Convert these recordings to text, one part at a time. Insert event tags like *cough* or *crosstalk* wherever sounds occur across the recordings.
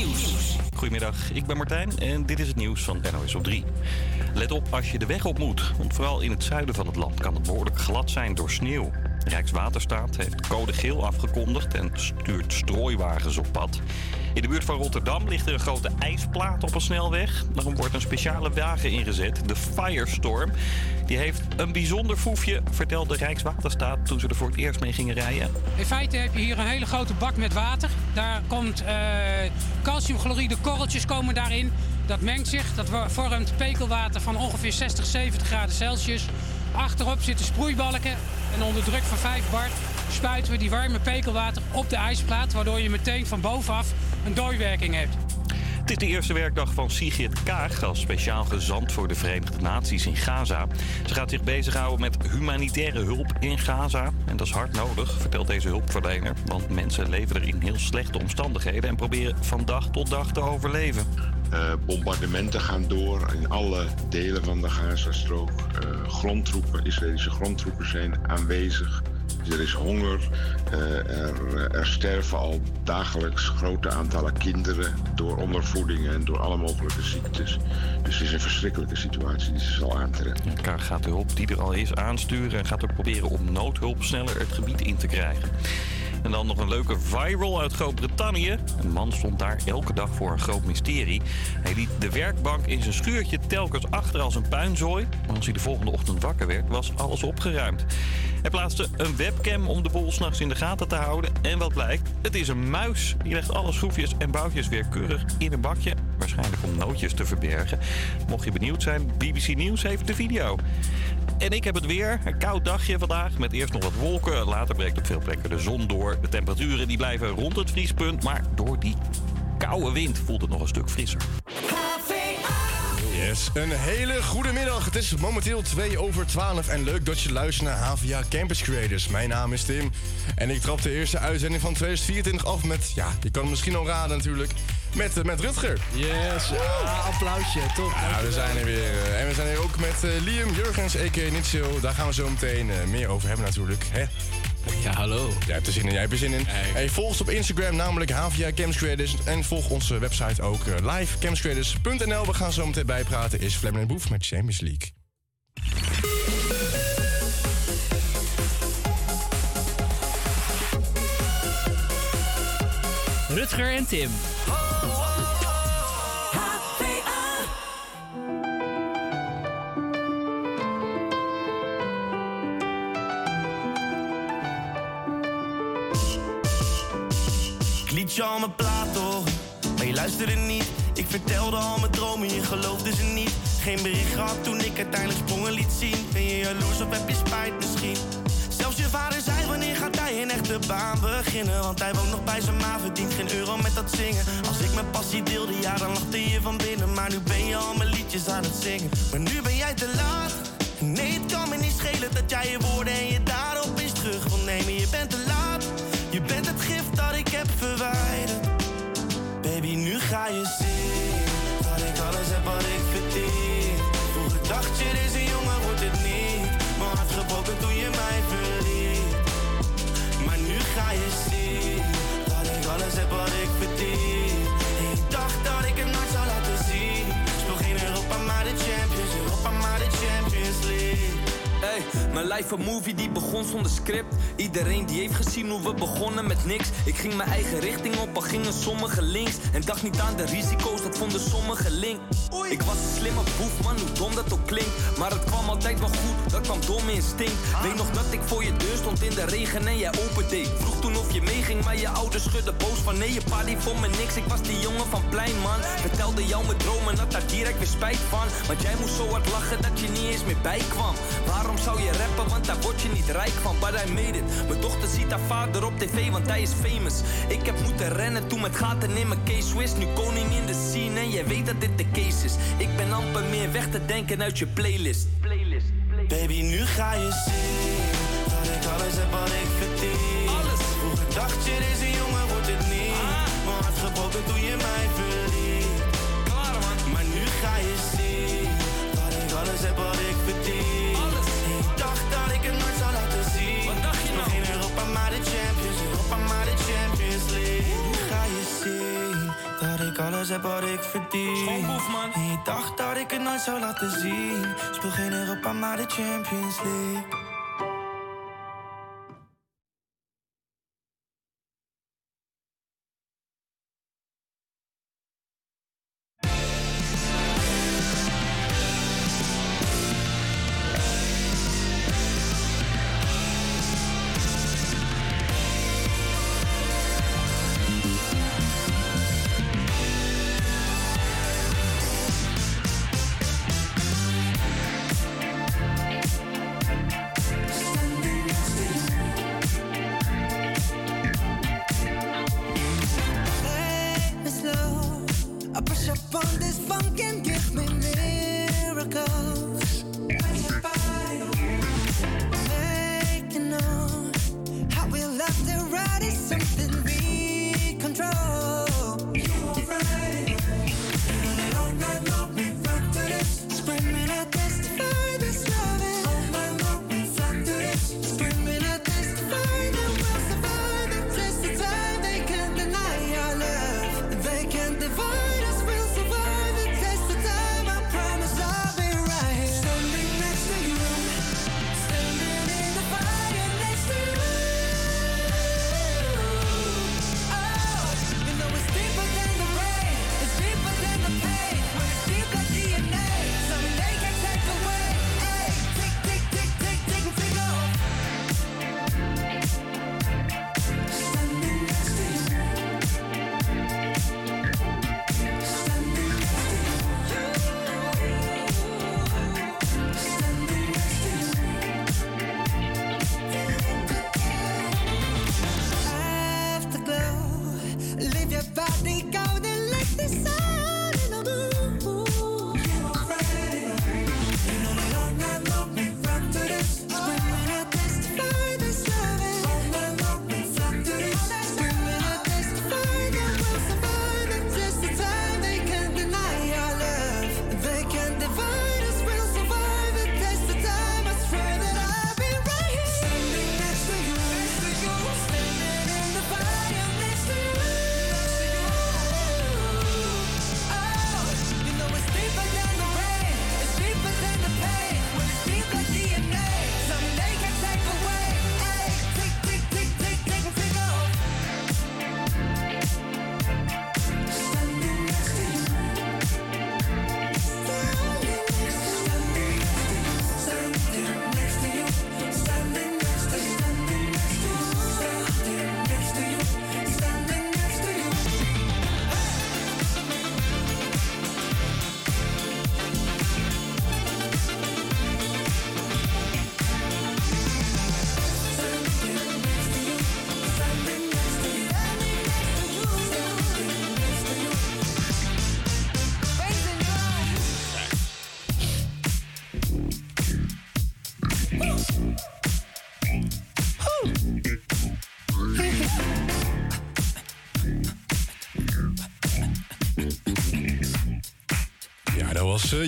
Nieuws. Goedemiddag, ik ben Martijn en dit is het nieuws van NOS op 3. Let op als je de weg op moet, want vooral in het zuiden van het land kan het behoorlijk glad zijn door sneeuw. Rijkswaterstaat heeft code geel afgekondigd en stuurt strooiwagens op pad. In de buurt van Rotterdam ligt er een grote ijsplaat op een snelweg. Daarom wordt een speciale wagen ingezet, de Firestorm. Die heeft een bijzonder foefje, vertelde Rijkswaterstaat toen ze er voor het eerst mee gingen rijden. In feite heb je hier een hele grote bak met water. Daar komt eh, calciumchloride korreltjes komen daarin. Dat mengt zich, dat vormt pekelwater van ongeveer 60, 70 graden Celsius. Achterop zitten sproeibalken en onder druk van 5 bar spuiten we die warme pekelwater op de ijsplaat, waardoor je meteen van bovenaf een dooiwerking hebt. Is de eerste werkdag van Sigrid Kaag als speciaal gezant voor de Verenigde Naties in Gaza. Ze gaat zich bezighouden met humanitaire hulp in Gaza. En dat is hard nodig, vertelt deze hulpverlener. Want mensen leven er in heel slechte omstandigheden en proberen van dag tot dag te overleven. Uh, bombardementen gaan door in alle delen van de Gazastrook. Uh, grondtroepen, Israëlische grondtroepen zijn aanwezig. Er is honger. Uh, er, er, sterven al dagelijks grote aantallen kinderen door ondervoeding en door alle mogelijke ziektes. Dus het is een verschrikkelijke situatie die ze zal aantrekken. Ja, gaat de hulp die er al is aansturen en gaat er proberen om noodhulp sneller het gebied in te krijgen. En dan nog een leuke viral uit Groot-Brittannië. Een man stond daar elke dag voor een groot mysterie. Hij liet de werkbank in zijn schuurtje telkens achter als een puinzooi. Maar als hij de volgende ochtend wakker werd, was alles opgeruimd. Hij plaatste een webcam om de boel s'nachts in de gaten te houden. En wat blijkt? Het is een muis. Die legt alle schroefjes en boutjes weer keurig in een bakje. Waarschijnlijk om nootjes te verbergen. Mocht je benieuwd zijn, BBC Nieuws heeft de video. En ik heb het weer. Een koud dagje vandaag met eerst nog wat wolken. Later breekt op veel plekken de zon door. De temperaturen die blijven rond het vriespunt. Maar door die koude wind voelt het nog een stuk frisser. Yes, een hele goede middag. Het is momenteel 2 over 12 en leuk dat je luistert naar HVA Campus Creators. Mijn naam is Tim en ik trap de eerste uitzending van 2024 af met, ja, je kan het misschien al raden natuurlijk, met, uh, met Rutger. Yes, ah, applausje, top. Ja, we zijn er weer. Uh, en we zijn hier ook met uh, Liam Jurgens, a.k.a. Nitsio. Daar gaan we zo meteen meer over hebben natuurlijk. Hè? Ja, hallo. Jij hebt er zin in, jij hebt er zin in. Hey. volg ons op Instagram, namelijk HVA Camps Creators. En volg onze website ook, uh, livecampscreators.nl. We gaan zo meteen bijpraten, is Fleming Boef met Champions League. Rutger en Tim. Je al mijn plaat toch, maar je luisterde niet. Ik vertelde al mijn dromen, je geloofde ze niet. Geen bericht gehad toen ik uiteindelijk sprongen liet zien. Ben je jaloers of heb je spijt misschien? Zelfs je vader zei wanneer gaat hij een echte baan beginnen Want hij woont nog bij zijn ma, verdient geen euro met dat zingen Als ik mijn passie deelde, ja dan lachte je van binnen Maar nu ben je al mijn liedjes aan het zingen Maar nu ben jij te laat Nee, het kan me niet schelen dat jij je woorden en je daarop eens terug wil nemen Je bent te laat je bent het heb Baby, nu ga je zien dat ik alles heb wat ik verdien. Vroeger dacht je, deze jongen wordt het niet. Maar hart gebroken toen je mij verliet. Life een movie die begon zonder script. Iedereen die heeft gezien hoe we begonnen met niks. Ik ging mijn eigen richting op, al gingen sommigen links. En dacht niet aan de risico's, dat vonden sommigen link. Ik was een slimme boef, man, hoe dom dat ook klinkt. Maar het kwam altijd wel goed, dat kwam dom instinct. Weet nog dat ik voor je deur stond in de regen en jij opende. Vroeg toen of je meeging, maar je ouders schudden boos van nee. Je pa die vond me niks, ik was die jongen van plein, man. Vertelde jou mijn dromen, had daar direct weer spijt van. Want jij moest zo hard lachen dat je niet eens meer bijkwam. Waarom zou je rappen, want daar word je niet rijk van. But I made it. Mijn dochter ziet haar vader op tv, want hij is famous. Ik heb moeten rennen toen met gaten in mijn case Swiss. Nu koning in de scene en jij weet dat dit de case is. Ik ben amper meer weg te denken uit je playlist. playlist, Baby, nu ga je zien dat ik alles heb wat ik verdien. Alles. Vroeger dacht je, deze jongen wordt het niet. Ah. Maar hart gebroken toen je heb wat ik verdien. Schoonboef, man. En je dacht dat ik het nooit zou laten zien. Speel geen Europa, maar de Champions League.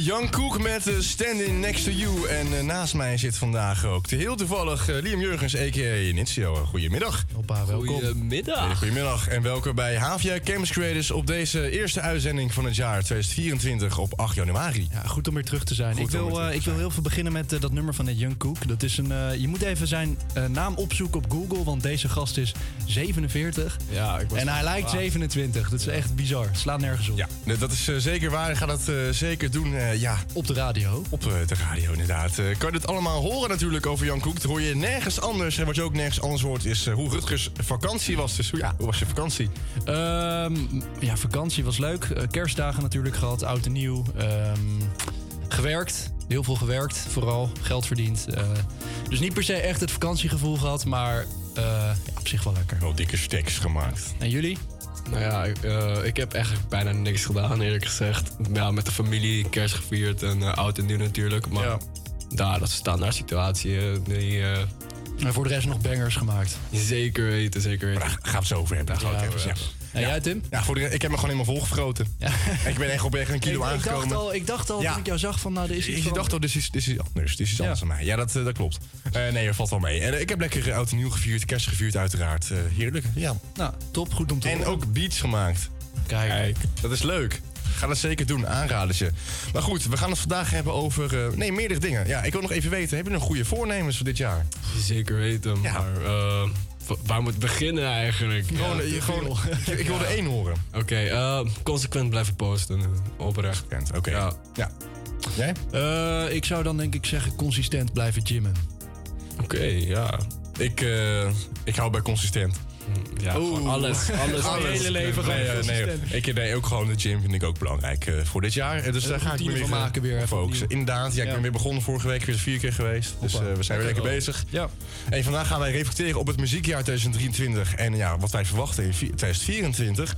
Jan Koek met eh, Standing Next to You. En eh, naast mij zit vandaag ook te heel toevallig eh, Liam Jurgens, a.k.a. Nitsio. Goedemiddag. Goedemiddag. Goedemiddag en welkom bij Havia Campus Creators op deze eerste uitzending van het jaar 2024 op 8 januari. Ja, goed om weer terug te zijn. Goed ik wil, eh, ik wil heel veel beginnen met eh, dat nummer van Young Cook. Dat is een, eh, je moet even zijn eh, naam opzoeken op Google, want deze gast is 47. Ja, ik was En hij lijkt 27. Dat is echt bizar. Slaat nergens op. Ja, dat is eh, zeker waar. Ik ga dat eh, zeker doen. eh, ja, Op de radio. op eh, de radio inderdaad. Eh, kan je dit allemaal horen natuurlijk over Jan Koek. Dat hoor je nergens anders. En wat je ook nergens anders hoort is eh, hoe Rutgers vakantie was. Dus hoe- ja, hoe was je vakantie? Ehm, ja, vakantie was leuk. Eh, kerstdagen natuurlijk gehad. Oud en nieuw. Ehm, gewerkt. Heel veel gewerkt. Vooral. Geld verdiend. Eh, dus niet per se echt het vakantiegevoel gehad. Maar eh, ja, op zich wel lekker. Wel dikke steks gemaakt. En jullie? Nou ja, ik, eh, ik heb echt bijna niks gedaan, eerlijk gezegd. Ja, met de familie, kerst gevierd en oud en nieuw natuurlijk. Maar Ja. daar, dat is een standaard situatie. die, En voor de rest nog bangers gemaakt. zeker weten, zeker weten. Daar gaan we het zo over hebben. Daar gaan we het Ja, over ja. En jij, Tim? Ja, voor de, ik heb me gewoon helemaal volgefroten. Ja. *laughs* Ik ben echt op echt een kilo ik, ik aangekomen. dacht al, ik dacht al Ja. toen ik jou zag van, nou, er is iets van- dacht al, dit is, dit is anders. Dit is anders dan mij. Ja, dat, eh, dat klopt. Eh, nee, dat valt wel mee. En eh, ik heb lekker oud en nieuw gevierd, kerst gevierd uiteraard. Eh, heerlijk, ja. Nou, top, goed om te En horen. ook beats gemaakt. Kijk. Dat is leuk. Ga dat zeker doen, aanradertje. Maar goed, we gaan het vandaag hebben over... eh, nee, meerdere dingen. Ja, ik wil nog even weten, hebben jullie nog goede voornemens voor dit jaar? Zeker weten, Ja. maar eh, wa- waar moet ik beginnen eigenlijk? Gewoon, Ja, eh, gewoon, *laughs* ik, ik wil er één horen. Oké, eh, consequent blijven posten. Oprecht. Kent, Oké. Ja. ja. Jij? Eh, ik zou dan denk ik zeggen consistent blijven gymmen. Oké, ja. Ik, eh, ik hou bij consistent. Ja, gewoon alles. *laughs* Alles. Hele leven gewoon nee, eh, nee, consistent. ik, nee, ook gewoon de gym vind ik ook belangrijk eh, voor dit jaar. Eh, Dus daar ga ik me weer eh, maken weer focussen. Inderdaad, ja, ik ben weer begonnen vorige week, weer vier keer geweest. Dus eh, we zijn weer lekker bezig. Ja. En vandaag gaan wij reflecteren op het muziekjaar 2023 en ja, wat wij verwachten in vi- 2024.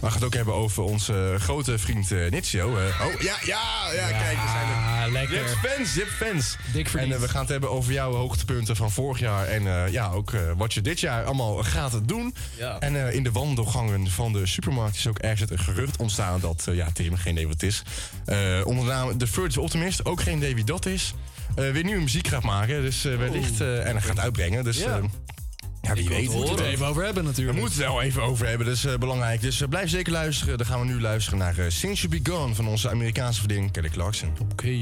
We gaan het ook hebben over onze grote vriend eh Nitsio. eh. oh, ja, ja, ja, kijk, we zijn er. Je lekker. hebt fans, je hebt fans. Dik En eh, we gaan het hebben over jouw hoogtepunten van vorig jaar. En ja, ook wat je dit jaar allemaal gaat doen. Ja. En in de wandelgangen van de supermarkt is ook ergens een gerucht ontstaan dat ja, Tim geen idee wat het is. Onder de naam The Virtual Optimist, ook geen idee wie dat is. weer nieuwe muziek gaat maken. Dus wellicht. eh, en gaat uitbrengen. Dus Oh. Ja. Ja, wie weet. We moeten het even over hebben We natuurlijk. moeten het wel even over hebben, dat is eh, belangrijk. Dus eh, blijf zeker luisteren. Dan gaan we nu luisteren naar eh, Since You Be Gone van onze Amerikaanse vriendin Kelly Clarkson. Oké.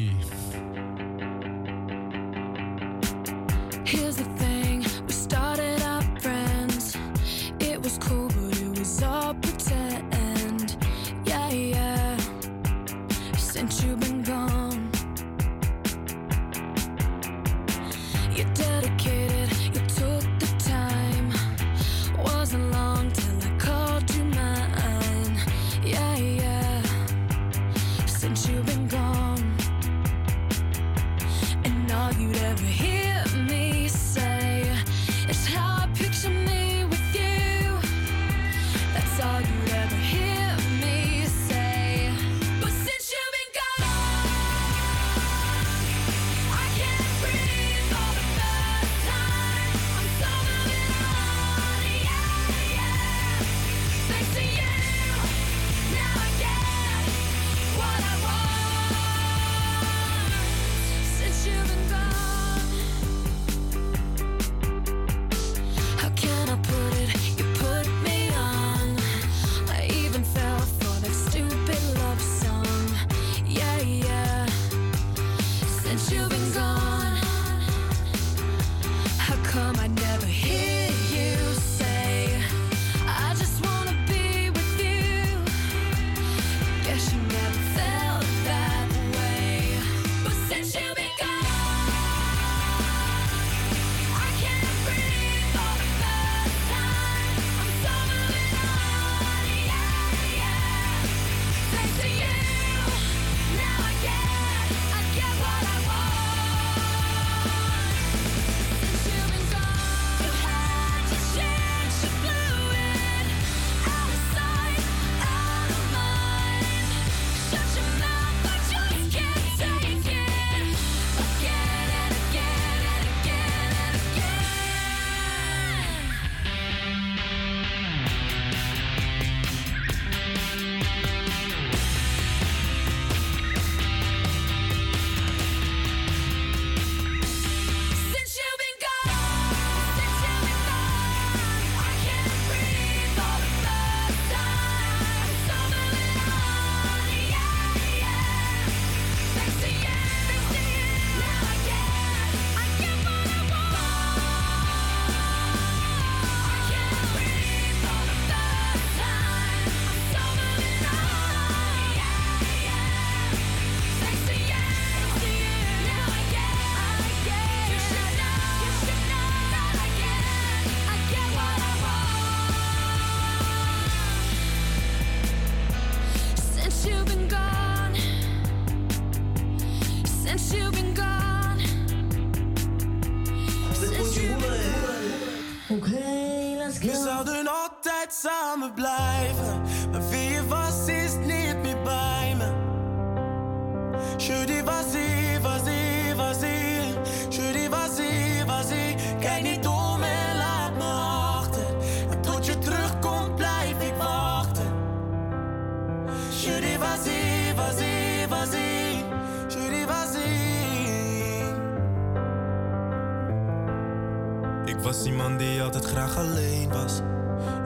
Graag alleen was.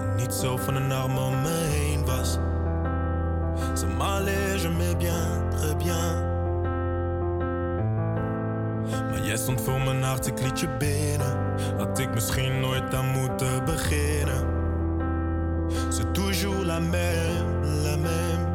En niet zo van een arm om me heen was. Ça m'allait, je m'ai bien, très bien. Maar jij stond voor mijn hart, ik liet je binnen. Had ik misschien nooit aan moeten beginnen. C'est toujours la même, la même.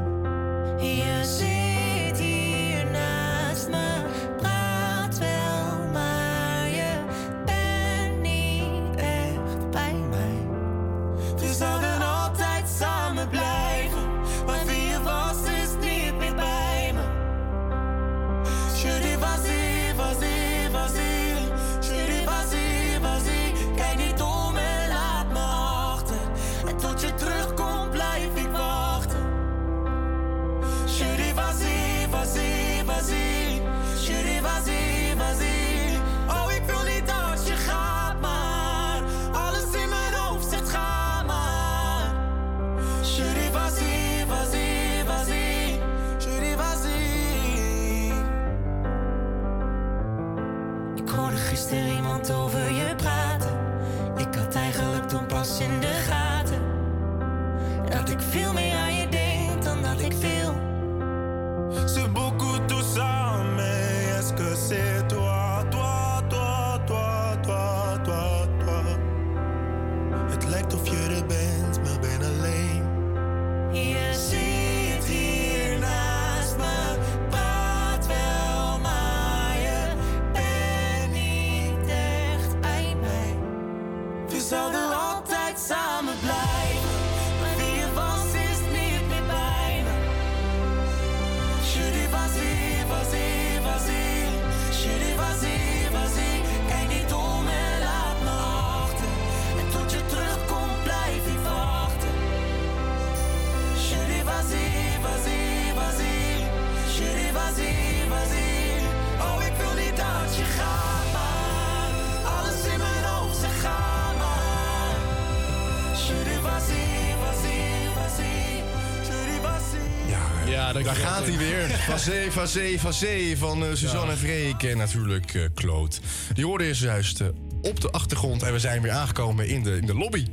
Van eh, Suzanne Freek en natuurlijk eh Kloot. Die hoorde is juist eh, op de achtergrond en we zijn weer aangekomen in de, in de lobby.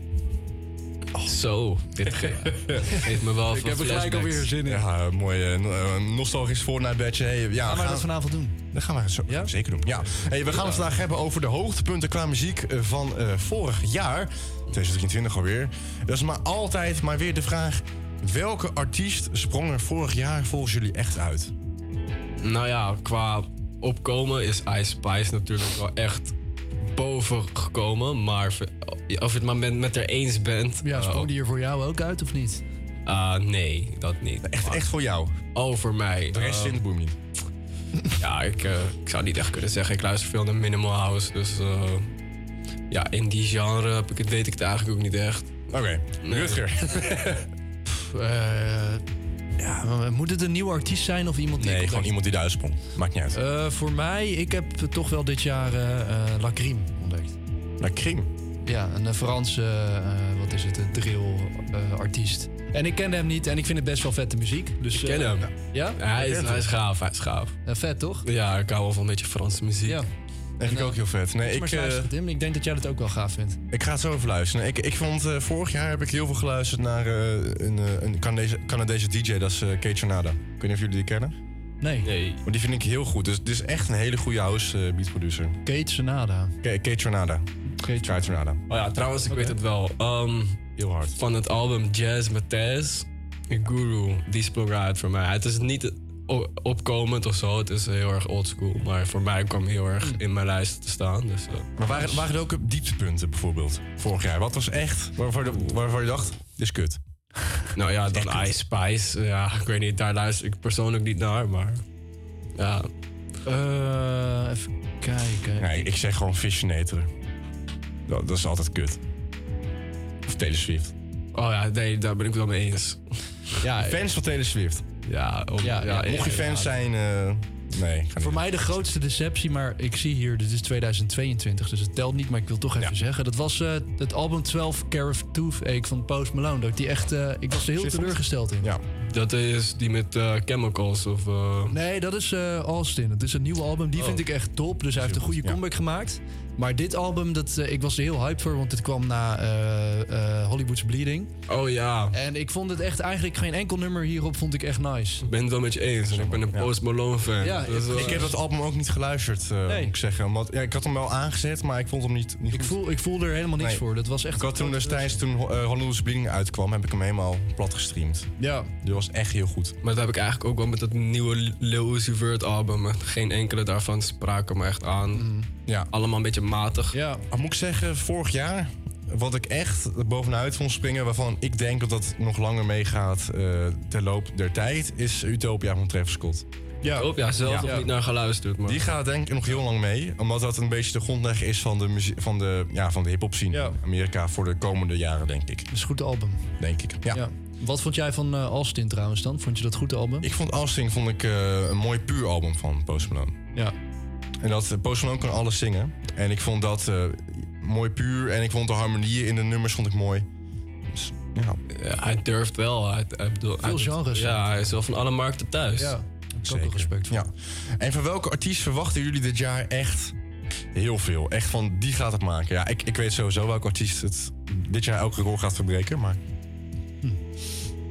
Zo, dit ge- *laughs* geeft me wel Ik heb er gelijk alweer zin in. Ja, een mooi eh, no- eh, nostalgisch voornabedje. Hey, ja, Gaan we gaan- dat vanavond doen? Dat gaan we zo, zeker doen. Ja. Hey, we gaan het vandaag hebben over de hoogtepunten qua muziek eh, van eh, vorig jaar. 2023 alweer. Dat is maar altijd maar weer de vraag... welke artiest sprong er vorig jaar volgens jullie echt uit? Nou ja, qua opkomen is Ice Spice natuurlijk wel echt boven gekomen. Maar of je het maar met, met er eens bent. Ja, eh, sprong die er voor jou ook uit of niet? ah, nee, dat niet. Echt, echt voor jou? Oh, voor mij. De rest eh, vindt boem niet. Ja, ik, eh, ik zou niet echt kunnen zeggen. Ik luister veel naar Minimal House. Dus eh, ja, in die genre heb ik het, weet ik het eigenlijk ook niet echt. Oké, Rutger. *laughs* Eh, ja, moet het een nieuwe artiest zijn of iemand die... Nee, gewoon iemand die eruit sprong. Maakt niet uit. Eh, voor mij, ik heb toch wel dit jaar eh La Crime ontdekt. La Crime? Ja, een Franse, wat is het, een drill-artiest. en ik kende hem niet en ik vind het best wel vette muziek. Dus, Ik ken hem. Ja? hij, is, hij is gaaf, hij is gaaf. Ja, vet toch? Ja, ik hou wel van een beetje Franse muziek. Ja. Dat vind ik ook heel vet. Nee, ik, eh, luisteren, Tim. Ik denk dat jij dat ook wel gaaf vindt. ik ga het zo even luisteren. Ik, ik vond eh, vorig jaar heb ik heel veel geluisterd naar eh, een, eh, een Canadese, Canadese DJ, dat is eh Kate Tornado. Ik weet niet of jullie die kennen. Nee. Nee. Maar die vind ik heel goed. Dus het is echt een hele goede house eh, beat producer. Kate Sonada. K- Kate Tornado. Kate Kate Tornado. Oh ja, trouwens, ik weet het wel. Ehm, Heel hard. van het album Jazz Matthijs, Guru, die sprong eruit voor mij. Het is niet opkomend of zo, het is heel erg oldschool. Maar voor mij kwam heel erg in mijn lijst te staan. Dus, eh, Maar waren, waren er ook dieptepunten bijvoorbeeld vorig jaar? Wat was echt waarvan je, waarvan je dacht, dit is kut? nou ja, dan Ice Spice. Ja, ik weet niet, daar luister ik persoonlijk niet naar, maar... Ja, Eh, even kijken. Nee, ik zeg gewoon Fishinator. Dat, dat is altijd kut. Of Taylor Swift. oh ja, nee, daar ben ik wel mee eens. *laughs* Ja, Fans van Taylor Swift. Ja, om, Ja, ja, Mocht je ja, fans ja. zijn, eh, nee. Voor mij de grootste deceptie, maar ik zie hier, dit is 2022, dus het telt niet, maar ik wil toch even Ja. zeggen. Dat was eh, het album 12 Care of Toothache van Post Malone. Dat ik die echt, eh, ik was er heel Zit teleurgesteld in. Ja. Dat is die met chemicals of... eh, Nee, dat is eh, Austin. Het is een nieuwe album. Die Oh. vind ik echt top. Dus hij heeft een goede comeback gemaakt. Maar dit album, dat, eh, ik was er heel hyped voor. Want het kwam na eh, eh, Hollywood's Bleeding. Oh ja. En ik vond het echt eigenlijk geen enkel nummer hierop vond ik echt nice. Ik ben het wel met je eens. en Ik ben een Post Malone fan. Ja, Ik heb dat album ook niet geluisterd, eh, Nee. moet ik zeggen. Omdat, ja, ik had hem wel aangezet, maar ik vond hem niet, niet Ik goed. voel, ik voel er helemaal niks Nee. voor. Dat was echt Ik had toen destijds, toen uh, Hollywood's Bleeding uitkwam, heb ik hem helemaal plat gestreamd. Ja. Die was echt heel goed. Maar dat heb ik eigenlijk ook wel met dat nieuwe Lil Uzi Vert album. Geen enkele daarvan spraken me echt aan. Mm. Ja. Allemaal een beetje matig. Ja. Maar moet ik zeggen, vorig jaar, wat ik echt bovenuit vond springen, waarvan ik denk dat dat nog langer meegaat uh, ter loop der tijd, is Utopia van Travis Scott. Ja, ja zelf nog niet naar geluisterd. Maar... Die gaat denk ik nog heel lang mee. Omdat dat een beetje de grondlegger is van de, muzie- van de, ja, van de hip-hop scene in Amerika voor de komende jaren, denk ik. Dat is een goed album. Denk ik. Ja. Ja. Wat vond jij van eh, Austin trouwens dan? Vond je dat goed album? Ik vond Austin vond ik, uh, een mooi puur album van Post Malone. Ja. En dat uh, Post Malone kan alles zingen. En ik vond dat uh, mooi puur. En ik vond de harmonieën in de nummers vond ik mooi. Dus, ja. ja hij durft wel. Hij, hij bedoel, Veel hij, genres. Ja, hij is wel van alle markten thuis. Ja, ik heb ook respect voor. Ja. En van welke artiest verwachten jullie dit jaar echt heel veel? Echt van, die gaat het maken. Ja, ik, ik weet sowieso welke artiest het dit jaar elke rol gaat verbreken. Maar hm.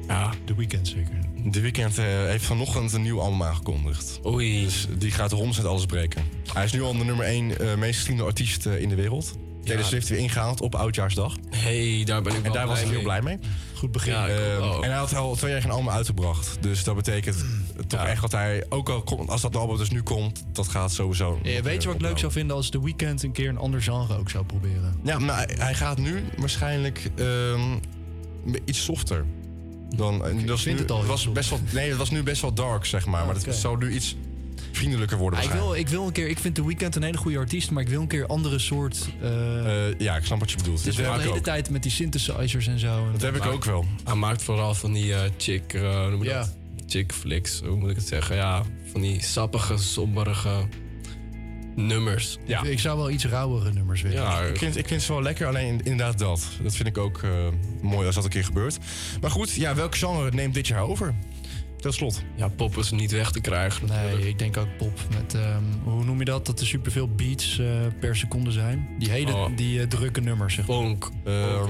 ja, The Weeknd zeker. De Weeknd uh, heeft vanochtend een nieuw album aangekondigd. Oei. Dus die gaat de alles breken. Hij is nu al de nummer 1 uh, meest gestreamde artiest uh, in de wereld. Ja. Taylor Swift weer ingehaald op Oudjaarsdag. hey, daar ben ik En daar was hij heel blij mee. Goed begin. Ja, uh, en hij had al twee jaar geen album uitgebracht. Dus dat betekent toch echt dat hij, ook al komt, als dat album dus nu komt, dat gaat sowieso. Ja, weet je wat ik leuk zou vinden als The Weeknd een keer een ander genre ook zou proberen? Ja, maar hij, hij gaat nu waarschijnlijk um, iets softer. Dan, ik dat vind nu, het al was best wel, Nee, het was nu best wel dark, zeg maar. Maar okay. het zou nu iets vriendelijker worden. Ja, ik, wil, ik wil een keer, ik vind The Weeknd een hele goede artiest, maar ik wil een keer andere soort. Uh, uh, ja, ik snap wat je bedoelt. Het is wel de hele ook. tijd met die synthesizers en zo. Dat heb ik ook wel. Hij maakt vooral van die uh, chick, uh, hoe noem je ja. dat? Chick flicks, hoe moet ik het zeggen? Ja, van die sappige, somberige nummers. Ja. Ik, ik zou wel iets rauwere nummers willen. Ja, ik vind, ik vind ze wel lekker, alleen inderdaad dat. Dat vind ik ook uh, mooi als dat een keer gebeurt. Maar goed, ja, welk genre neemt dit jaar over? Tot slot. Ja, pop is niet weg te krijgen. Nee, ik denk ook pop. Met, um, hoe noem je dat? Dat er superveel beats uh, per seconde zijn. Die hele oh. die, uh, drukke nummers. Zeg. Funk. Uh,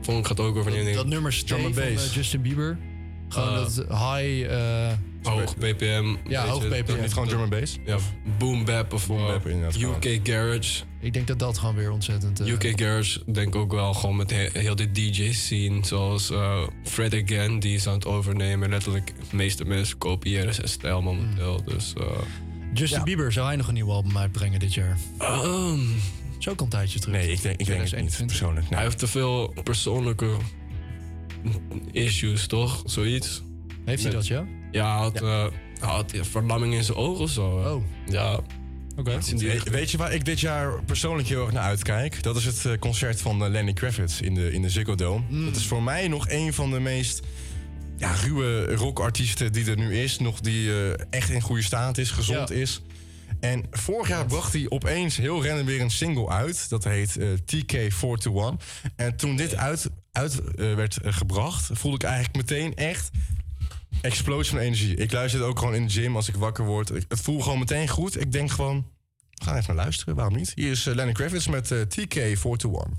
funk gaat ook over dat, dat nummer Stay van uh, Justin Bieber. Gewoon dat high... hoog BPM. Ja, hoog BPM. Niet gewoon drum and bass? Ja, boom bap of boom bap, UK Garage. Ik denk dat dat gewoon weer ontzettend... Uh... UK Garage denk ik ook wel gewoon met he heel de DJ-scene. Zoals uh, Fred Again, die is aan het overnemen. Letterlijk, meeste mensen kopiëren zijn stijl momenteel. Mm. Dus, uh... Justin ja. Bieber, zou hij nog een nieuw album uitbrengen dit jaar? Um, Zo kan een tijdje terug. Nee, ik denk, ik denk het niet, persoonlijk. Nee. Hij heeft te veel persoonlijke issues, toch? Zoiets. Heeft hij dat, ja? Ja, hij had, ja. Uh, had verlamming in zijn ogen of zo. Oh. Ja. Oké. Okay. Weet, weet je waar ik dit jaar persoonlijk heel erg naar uitkijk? Dat is het uh, concert van uh, Lenny Kravitz in de, in de Ziggo Dome. Mm. Dat is voor mij nog een van de meest ja, ruwe rockartiesten die er nu is. Nog die uh, echt in goede staat is, gezond ja. is. En vorig jaar bracht hij opeens heel random weer een single uit. Dat heet uh, TK421. En toen dit uit, uit uh, werd uh, gebracht, voelde ik eigenlijk meteen echt Explosion van energie. Ik luister het ook gewoon in de gym als ik wakker word. Ik, het voelt gewoon meteen goed. Ik denk gewoon, ga even naar luisteren, waarom niet? Hier is uh, Lenny Kravitz met eh, TK 421. to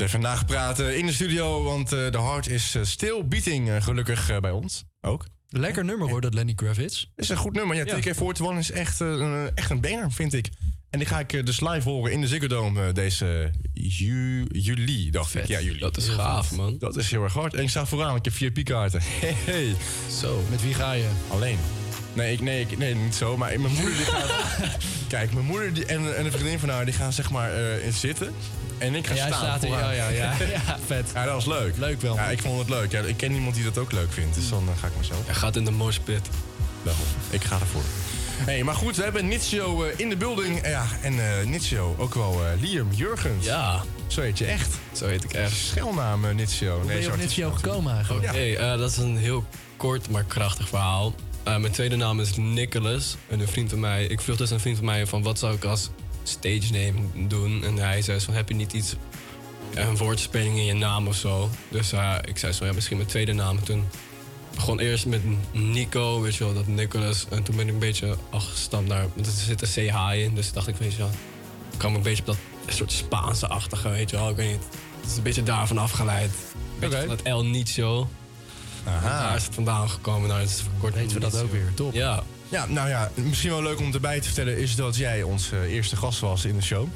Wordt even eh, in de studio, want eh, de hart is eh, still beating eh, gelukkig bij ons ook. Lekker nummer hoor, dat Lenny Kravitz. is een goed nummer. Ja, Ja. TK41 is echt, een- echt een banger, vind ik. En die ga ik eh, dus live horen in de Ziggo Dome deze ju- juli, dacht ik. Ja, juli. Dat is gaaf, man. Dat is heel erg hard. En ik sta vooraan, ik heb VIP-kaarten. Hey, *laughs* hey. Zo. Met wie ga je? Alleen. Nee, ik, nee, ik, nee, niet zo. Maar mijn moeder die gaat... *laughs* Kijk, mijn moeder die, en, en een vriendin van haar die gaan zeg maar in zitten. En ik ga En jij staan. staat er, ja, ja, ja. *laughs* Ja, vet. Ja, dat was leuk. Leuk wel. Ja, ik vond het leuk. Ja, ik ken iemand die dat ook leuk vindt. Dus dan eh, ga ik maar zo. Hij gaat in de moshpit. Daarom. Ik ga ervoor. Hey, maar goed, we hebben Nitsio eh, in de building. Ja, en eh Nitsio, ook wel eh, Liam Jurgens. Ja, Zo heet je echt. zo heet ik echt. Schelnaam eh, Nitsio. Hoe ben je op Nitsio gekomen eigenlijk? Oké, eh, dat is een heel kort maar krachtig verhaal. Eh, mijn tweede naam is Nicholas. En een vriend van mij, ik vroeg dus een vriend van mij van wat zou ik als stage name doen. En hij zei van heb je niet iets, een woordspeling in je naam of zo. Dus eh, ik zei zo ja misschien mijn tweede naam. En toen begon eerst met Nico, weet je wel, dat Nicholas. En toen ben ik een beetje afgestampt naar, want er zit een CH in. Dus dacht ik, weet je wel, ik kwam een beetje op dat soort Spaanse-achtige, weet je wel. Ik weet niet, het is een beetje daarvan afgeleid. Een beetje Oké. van dat El Nicho. Aha. Daar is het vandaan gekomen. Nou, het is kort Weten we dat ook weer, top. Ja, Ja, nou ja, misschien wel leuk om erbij te vertellen is dat jij ons eh, eerste gast was in de show.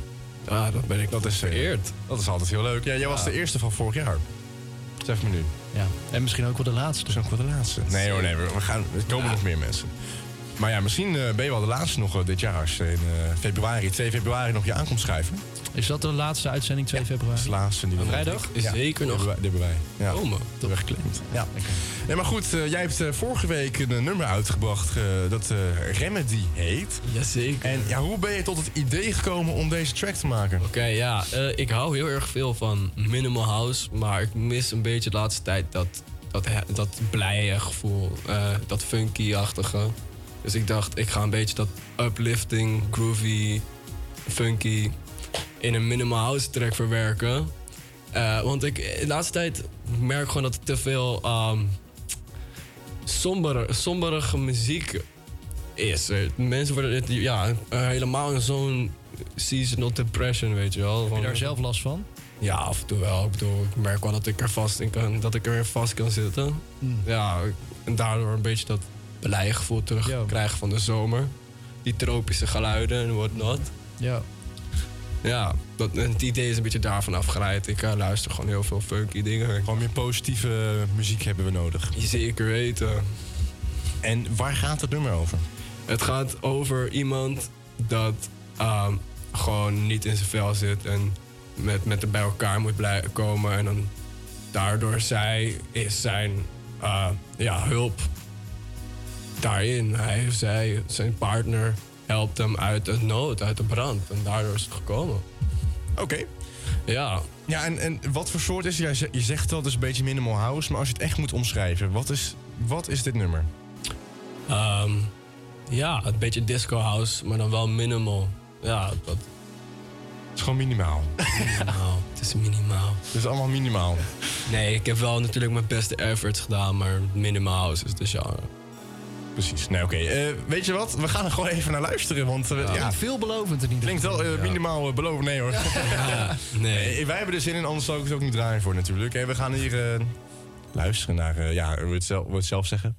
ja dat ben ik Dat is, eh, vereerd. Dat is altijd heel leuk. Ja, jij was de eerste van vorig jaar. Zeg me nu. Ja. En misschien ook wel de laatste. Is ook wel de laatste. Nee hoor, nee, we gaan, er komen nog meer mensen. Maar ja, misschien eh, ben je wel de laatste nog dit jaar. Als je in februari, 2 februari nog je aankomt schrijven. Is dat de laatste uitzending 2 Dat is februari? de laatste Vrijdag? Is zeker nog. Die hebben wij. Ja. we geclaimd. Ja. Nee, maar goed, eh, jij hebt eh, vorige week een nummer uitgebracht eh, dat eh, Remedy heet. Jazeker. En ja, hoe ben je tot het idee gekomen om deze track te maken? Oké, ja. eh, ik hou heel erg veel van minimal house. Maar ik mis een beetje de laatste tijd dat, dat, dat blije gevoel. eh, dat funky-achtige. Dus ik dacht, ik ga een beetje dat uplifting, groovy, funky... in een minimal house track verwerken. Eh, want ik, de laatste tijd merk ik gewoon dat er te veel... ehm sombere, somberige muziek is er. Mensen worden ja, eh, helemaal in zo'n seasonal depression, weet je wel. Heb je daar zelf last van? Ja, af en toe wel. Ik bedoel, ik merk wel dat ik er vast in kan, dat ik er vast kan zitten. Hmm. Ja, en daardoor een beetje dat gevoel terugkrijgen van de zomer. Die tropische geluiden en whatnot. Ja. Ja, dat, en het idee is een beetje daarvan afgeleid. Ik eh, luister gewoon heel veel funky dingen. Gewoon meer positieve muziek hebben we nodig. Zeker weten. En waar gaat het nummer over? Het gaat over iemand dat ehm, gewoon niet in zijn vel zit en met, met er bij elkaar moet blijven komen. En dan daardoor zij is zijn eh, ja, hulp daarin. Hij of zij, zijn partner, helpt hem uit de nood, uit de brand. En daardoor is het gekomen. Oké. Ja, Ja, en, en wat voor soort is het? Je zegt al, het is een beetje minimal house. Maar als je het echt moet omschrijven, wat is, wat is dit nummer? ehm, ja, een beetje disco house, maar dan wel minimal. Ja, dat Het is gewoon minimaal. minimaal. Het is minimaal. Het is allemaal minimaal. Nee, ik heb wel natuurlijk mijn beste efforts gedaan, maar minimaal house is de genre. Precies. Nee, oké. Eh, weet je wat? We gaan er gewoon even naar luisteren. Want eh, ja, Ja, veelbelovend in ieder klinkt wel eh, minimaal eh, beloven. Nee hoor. Ja, *laughs* nee. Wij hebben er zin in, anders zou ik het ook niet draaien voor natuurlijk. En we gaan hier eh, luisteren naar, ja, wil je het zelf, het zelf zeggen?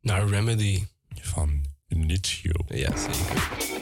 Naar Remedy. Van Nietzsche. Ja, zeker.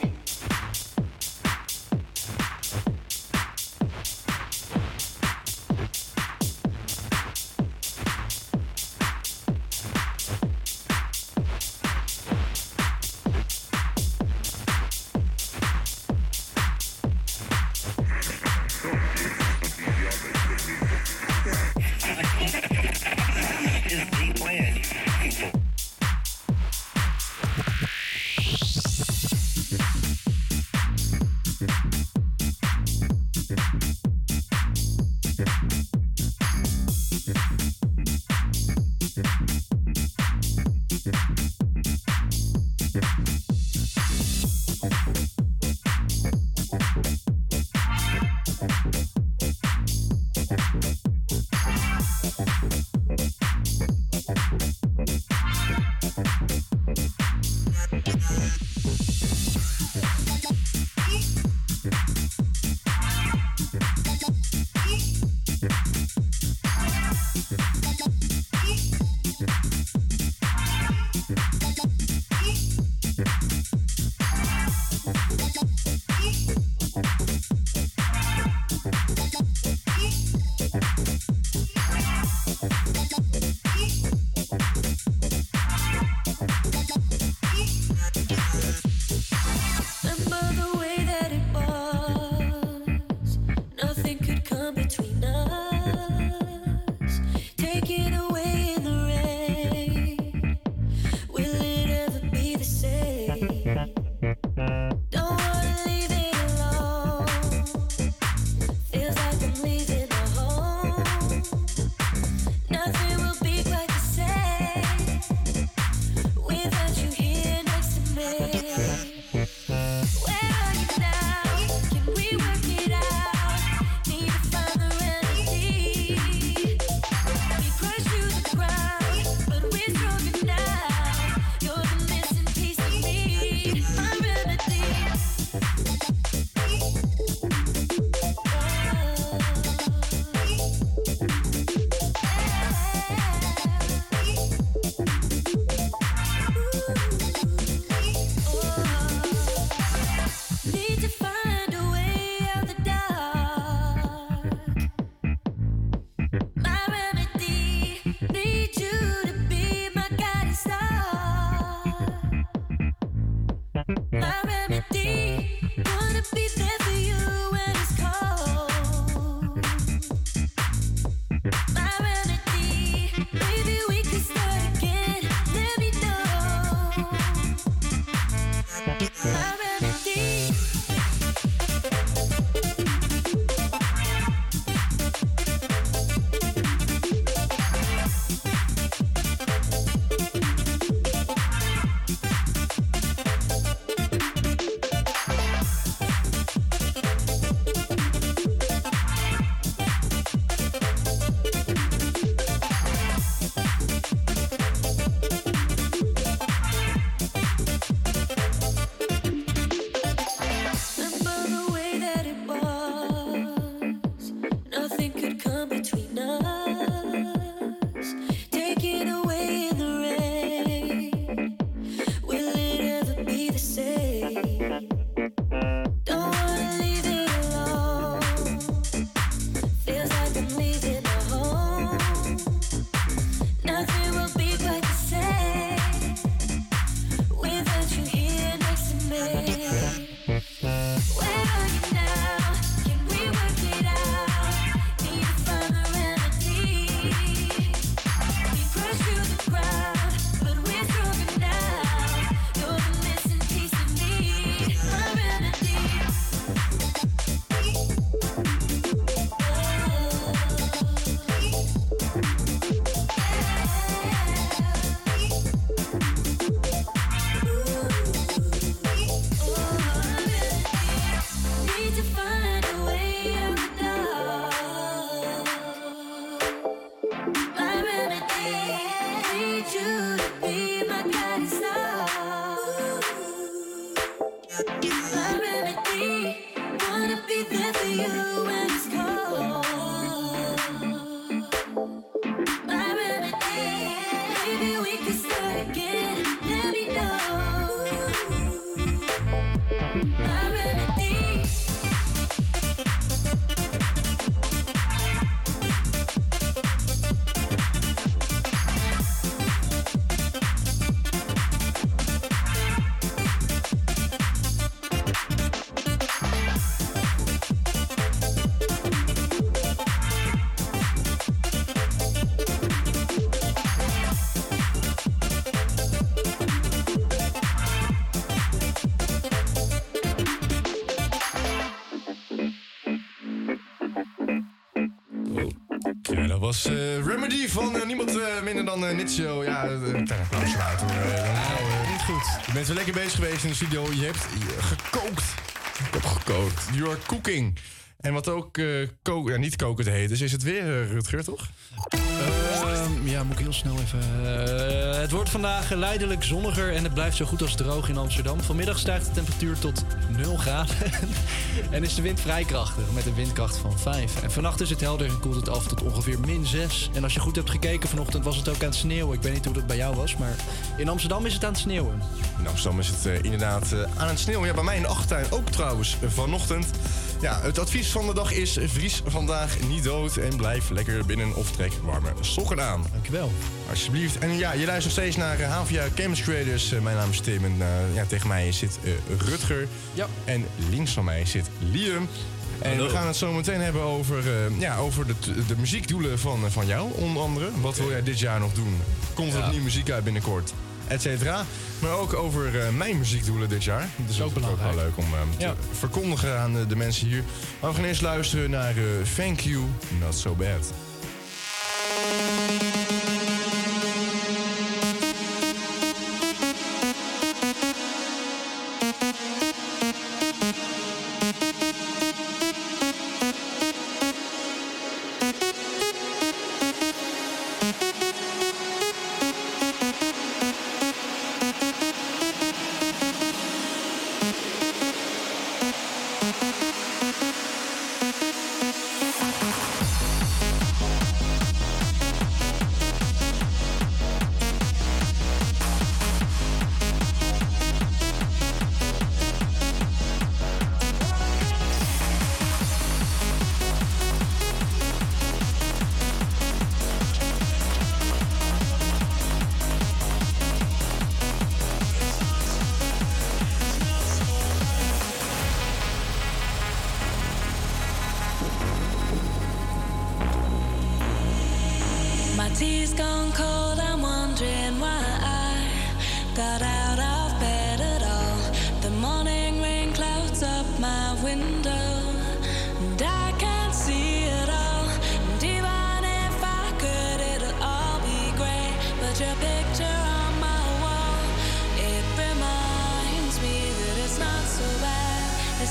Uh, Nitsio. Ja, kleine applaus eruit hoor. Uh, dankjewel, Niet goed. Je bent weer lekker bezig geweest in de studio. Je hebt gekookt. Ik heb gekookt. You are cooking. En wat ook uh, ko ja, niet koken te heet is, is het weer, uh, Rutger, toch? Uh, ja, moet ik heel snel even... Uh, het wordt vandaag geleidelijk zonniger en het blijft zo goed als droog in Amsterdam. Vanmiddag stijgt de temperatuur tot 0 graden *laughs* en is de wind vrij krachtig met een windkracht van 5. En vannacht is het helder en koelt het af tot ongeveer min 6. En als je goed hebt gekeken vanochtend was het ook aan het sneeuwen. Ik weet niet hoe dat bij jou was, maar in Amsterdam is het aan het sneeuwen. In Amsterdam is het uh, inderdaad uh, aan het sneeuwen. Ja, bij mij in de achtertuin ook trouwens vanochtend. Ja, het advies van de dag is vries vandaag niet dood en blijf lekker binnen of trek warme sokken aan. Dankjewel. Alsjeblieft. En ja, je luistert nog steeds naar uh, HVA Campus Creators. Uh, mijn naam is Tim en uh, ja, tegen mij zit Rutger. Ja. En links van mij zit Liam. En Hallo. we gaan het zo meteen hebben over, ja, over de, de muziekdoelen van, van jou, onder andere. Wat wil jij dit jaar nog doen? Komt er Ja. nieuwe muziek uit binnenkort? Et cetera. Maar ook over eh, mijn muziekdoelen dit jaar. Dat is Ook wel leuk om eh, te Ja. verkondigen aan eh, de mensen hier. Maar we gaan eerst luisteren naar eh, Thank You, Not So Bad.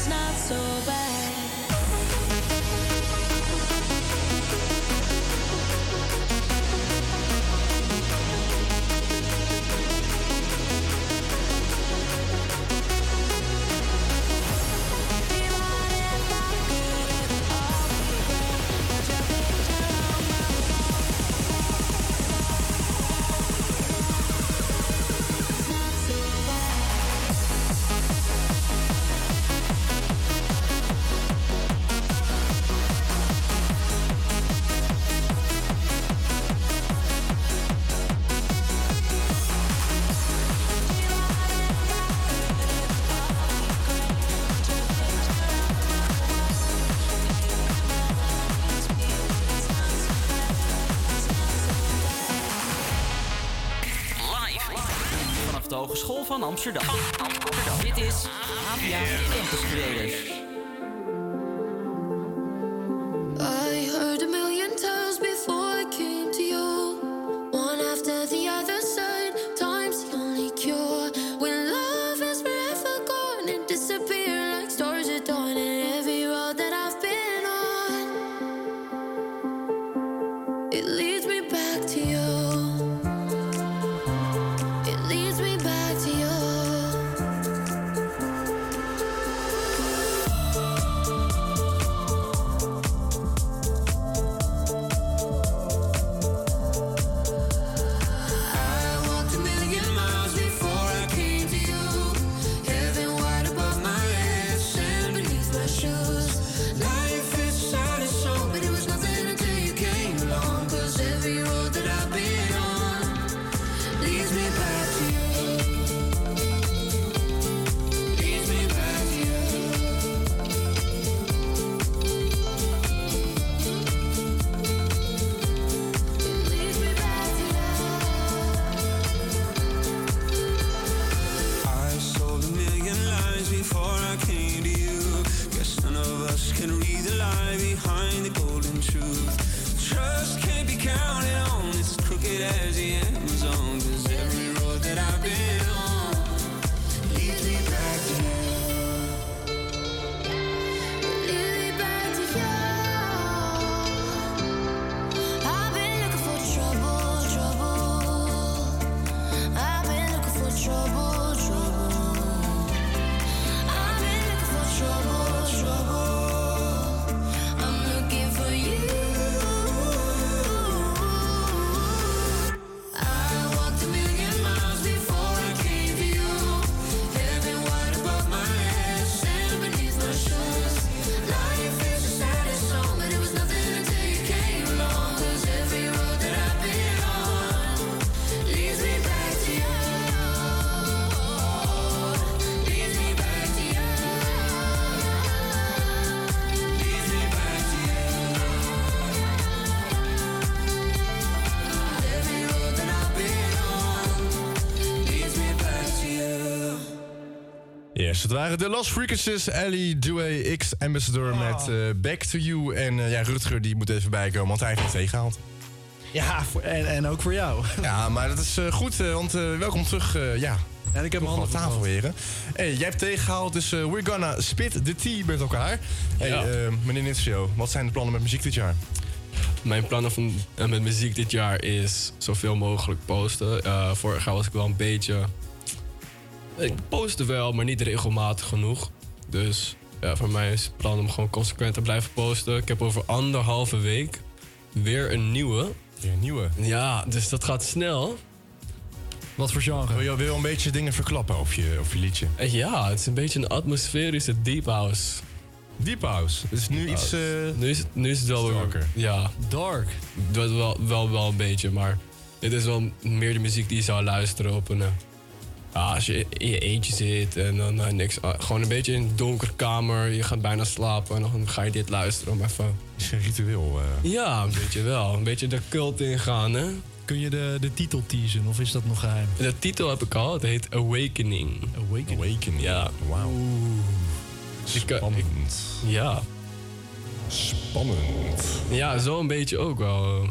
Not so bad. Hogeschool van Yes, het waren de Lost Frequencies, Ellie, Dewey, X Ambassador met eh, Back to You. En eh, ja, Rutger die moet even bijkomen, want hij heeft het tegengehaald. Ja, voor- en, en ook voor jou. *laughs* Ja, maar dat is eh, goed, eh, want eh, welkom terug. eh, ja, En ik heb mijn op handen tafel, verbrand. heren. Hey, jij hebt tegengehaald, dus we're gonna spit the tea met elkaar. Hey, Ja. meneer Nitsio, wat zijn de plannen met muziek dit jaar? Mijn plannen van, eh, met muziek dit jaar is zoveel mogelijk posten. Eh, vorig jaar was ik wel een beetje... Ik postte wel, maar niet regelmatig genoeg. Dus ja, voor mij is het plan om gewoon consequent te blijven posten. Ik heb over anderhalve week weer een nieuwe. Weer een nieuwe? Ja, dus dat gaat snel. Wat voor genre? Wil je wil je een beetje dingen verklappen over je, over je liedje? Eh, Ja, het is een beetje een atmosferische deep house. Deep house? Het is nu iets... eh, nu, is, het- nu is het wel weer... Ja. Dark? Wel, wel, wel, wel een beetje, maar dit is wel meer de muziek die je zou luisteren op een... eh, ja, als je in je eentje zit en dan eh, niks... ah, gewoon een beetje in een donkere kamer, je gaat bijna slapen... en dan ga je dit luisteren om even... is een ritueel. eh. Ja, een beetje wel. Een beetje de cult ingaan, hè? Kun je de, de titel teasen of is dat nog geheim? De titel heb ik al, het heet Awakening. Awakening? Awakening. Ja. Wauw. Spannend. Ja. Spannend. Ja, zo een beetje ook wel.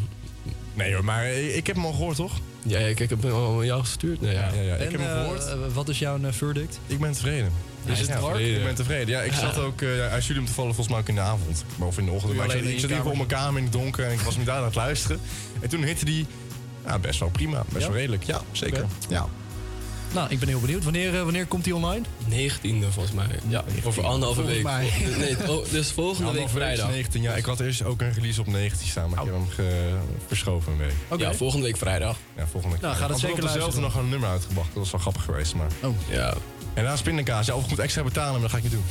Nee hoor, maar eh, ik heb hem al gehoord, toch? Ja, ja, ik heb hem al aan jou gestuurd. Nee, ja. Ja, ja, ik En, heb hem eh, gehoord. eh, wat is jouw eh, verdict? Ik ben tevreden. Is het ja, Mark? Ik ben tevreden. Ja, ik Ja. zat ook... eh hij stuurde hem toevallig volgens mij ook in de avond. Maar Of in de ochtend. Maar ik zat, in ik zat even op mijn kamer in het donker en ik was me daar aan het luisteren. En toen hitte die... Ja, best wel prima. Best Ja? wel redelijk. Ja, zeker. Ja. Nou, ik ben heel benieuwd. Wanneer, eh, wanneer komt die online? 19e volgens mij. Ja, over anderhalve Volgens week. mij. *laughs* Nee, oh, dus volgende week vrijdag. 19. Ja, ik had eerst ook een release op 19 staan, maar ik heb hem ge- verschoven een week. Oké. Ja, volgende week vrijdag. Ja, volgende week. Nou, gaat het zeker dezelfde nog een nummer uitgebracht. Dat was wel grappig geweest, maar... Oh. Ja. En daarna pindakaas. Ja, of ik moet extra betalen, maar dat ga ik niet doen.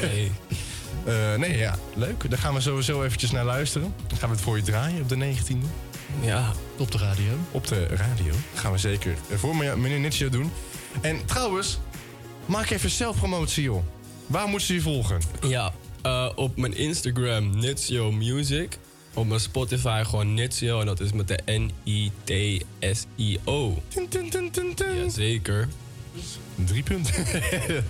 Nee. *laughs* Eh, nee, ja, leuk. Daar gaan we sowieso eventjes naar luisteren. Dan gaan we het voor je draaien op de 19e. Ja. Op de radio. Op de radio. gaan we zeker voor meneer meneer Nitsje doen. En trouwens, maak even zelfpromotie, joh. Waar moeten ze je volgen? Ja, eh, op mijn Instagram Nitsio Music. Op mijn Spotify gewoon Nitsio en dat is met de N-I-T-S-I-O. Jazeker. Drie punten. *laughs*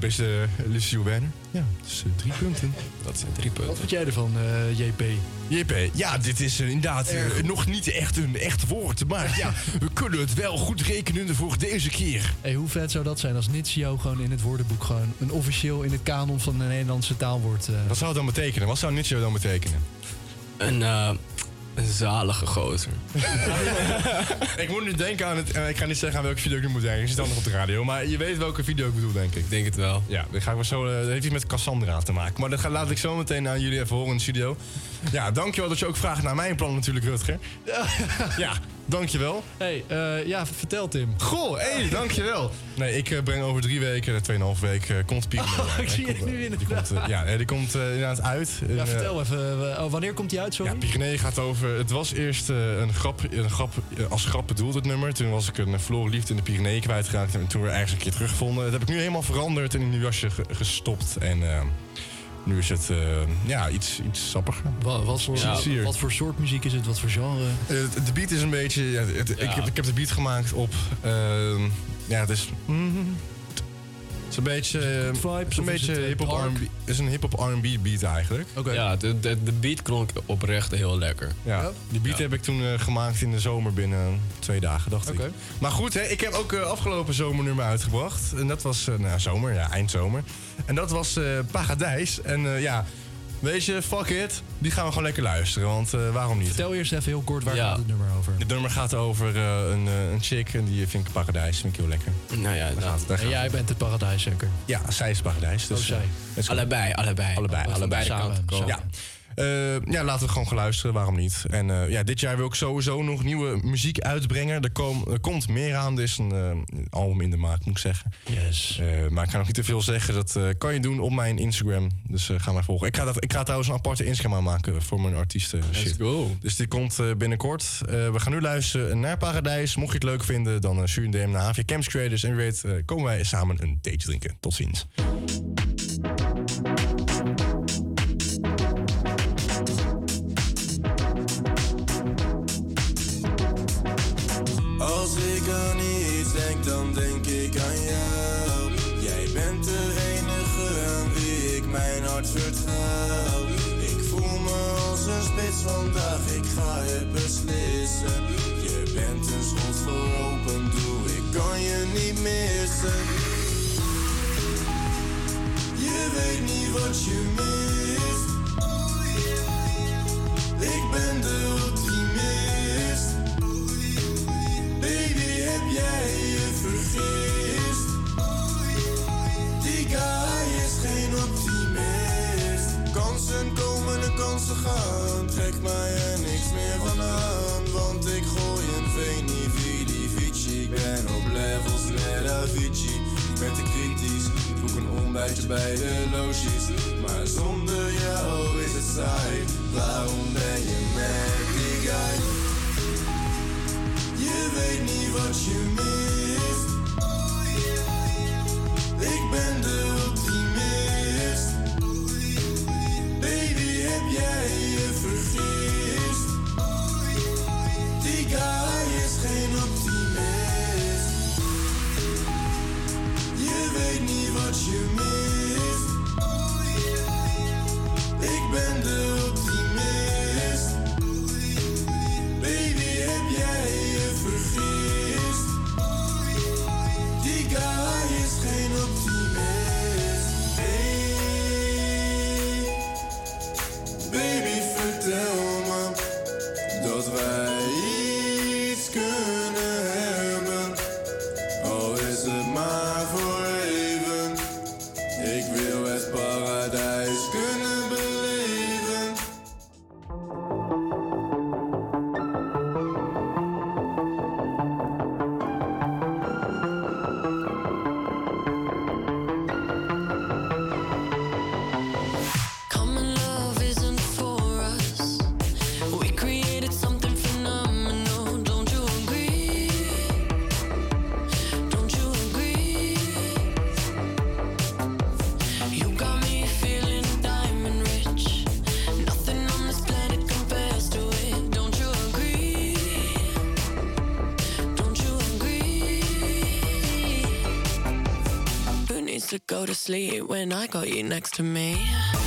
je beste uh, Lucio Werner? Ja, dus eh, drie punten. Dat zijn drie Wat punten. vind jij ervan, eh, JP? JP, ja, dit is eh, inderdaad nog niet echt een echt woord. Maar ja, *laughs* we kunnen het wel goed rekenen voor deze keer. Hey, hoe vet zou dat zijn als Nitsio gewoon in het woordenboek gewoon een officieel in het kanon van de Nederlandse taal wordt? Wat zou het dan betekenen? Wat zou Nietzsche dan betekenen? Een, eh, een zalige gozer. *laughs* ik moet nu denken aan het... ik ga niet zeggen aan welke video ik nu moet denken. Ik zit dan nog op de radio. Maar je weet welke video ik bedoel, denk ik. Ik denk het wel. Ja, dat, ga ik maar zo, eh, dat heeft iets met Cassandra te maken. Maar dat ga, laat ik zo meteen aan jullie even horen in de studio. Ja, dankjewel dat je ook vraagt naar mijn plan natuurlijk, Rutger. *laughs* Ja, dankjewel. hey, eh, ja, vertel Tim. Goh, hé, hey, dankjewel. Nee, ik eh, breng over drie weken, eh, tweeënhalf week, eh, komt Pieter. Oh, *laughs* ik zie het nu Die inderdaad. komt, ja, die komt eh, inderdaad uit. Ja, vertel even. oh, wanneer komt die uit, sorry? Ja, Pyrenee gaat over. Het was eerst eh, een grap, een grap als grap bedoeld, het nummer. Toen was ik een uh, verloren liefde in de Pyrenee kwijtgeraakt. En toen weer ergens een keer teruggevonden. Dat heb ik nu helemaal veranderd en in een jasje ge- gestopt. En eh, nu is het eh, ja, iets, iets sappiger. Wa- wat, voor, Ja. wat, wat voor soort muziek is het? Wat voor genre? Eh, de beat is een beetje. Ja, het- Ik, heb, ik heb de beat gemaakt op. ehm, ja, het is. mm, is een beetje, eh, vibes, een beetje het, eh, hip-hop dark? R&B. Is een hip-hop R&B beat eigenlijk. Oké. Ja, de, de, de beat klonk oprecht heel lekker. Ja, die beat Ja. heb ik toen eh, gemaakt in de zomer binnen twee dagen, dacht Oké. ik. Maar goed, hè, ik heb ook eh, afgelopen zomernummer uitgebracht. En dat was, eh, nou zomer, ja, eindzomer. En dat was eh Paradijs. En eh, ja, weet je, fuck it. Die gaan we gewoon lekker luisteren, want eh, waarom niet? Vertel eerst even heel kort waar Ja. gaat het nummer over. Het nummer gaat over eh, een, eh, een chick en die vind ik paradijs. Vind ik heel lekker. Nou ja, Daar nou, gaat, daar En gaat jij het. bent het paradijs zeker? Ja, zij is paradijs. Dus, Oh, zij. allebei, allebei. Allebei, allebei de samen. Ja. Eh, ja, laten we gewoon gaan luisteren, waarom niet? En eh, ja, dit jaar wil ik sowieso nog nieuwe muziek uitbrengen. Er, kom, er komt meer aan, er is een eh, album in de maak, moet ik zeggen. Yes. Maar ik ga nog niet te veel zeggen, dat kan je doen op mijn Instagram. Dus ga maar volgen. Ik ga, dat, ik ga trouwens een aparte Instagram aanmaken voor mijn artiesten Let's shit. go. Dus die komt binnenkort. We gaan nu luisteren naar Paradijs. Mocht je het leuk vinden, dan stuur een DM naar Havia Camps Creators. En wie weet komen wij samen een theetje drinken. Tot ziens. Je weet niet wat je mist. Ik ben de optimist. Baby, heb jij je vergist? Die guy is geen optimist. Kansen komen en kansen gaan. Trekt mij er niks Ik ben te kritisch. Boek een ontbijtje bij de logies. Maar zonder jou is het saai. Waarom ben je met die guy? Je weet niet wat je mist. Ik ben de optimist. Baby, heb jij next to me?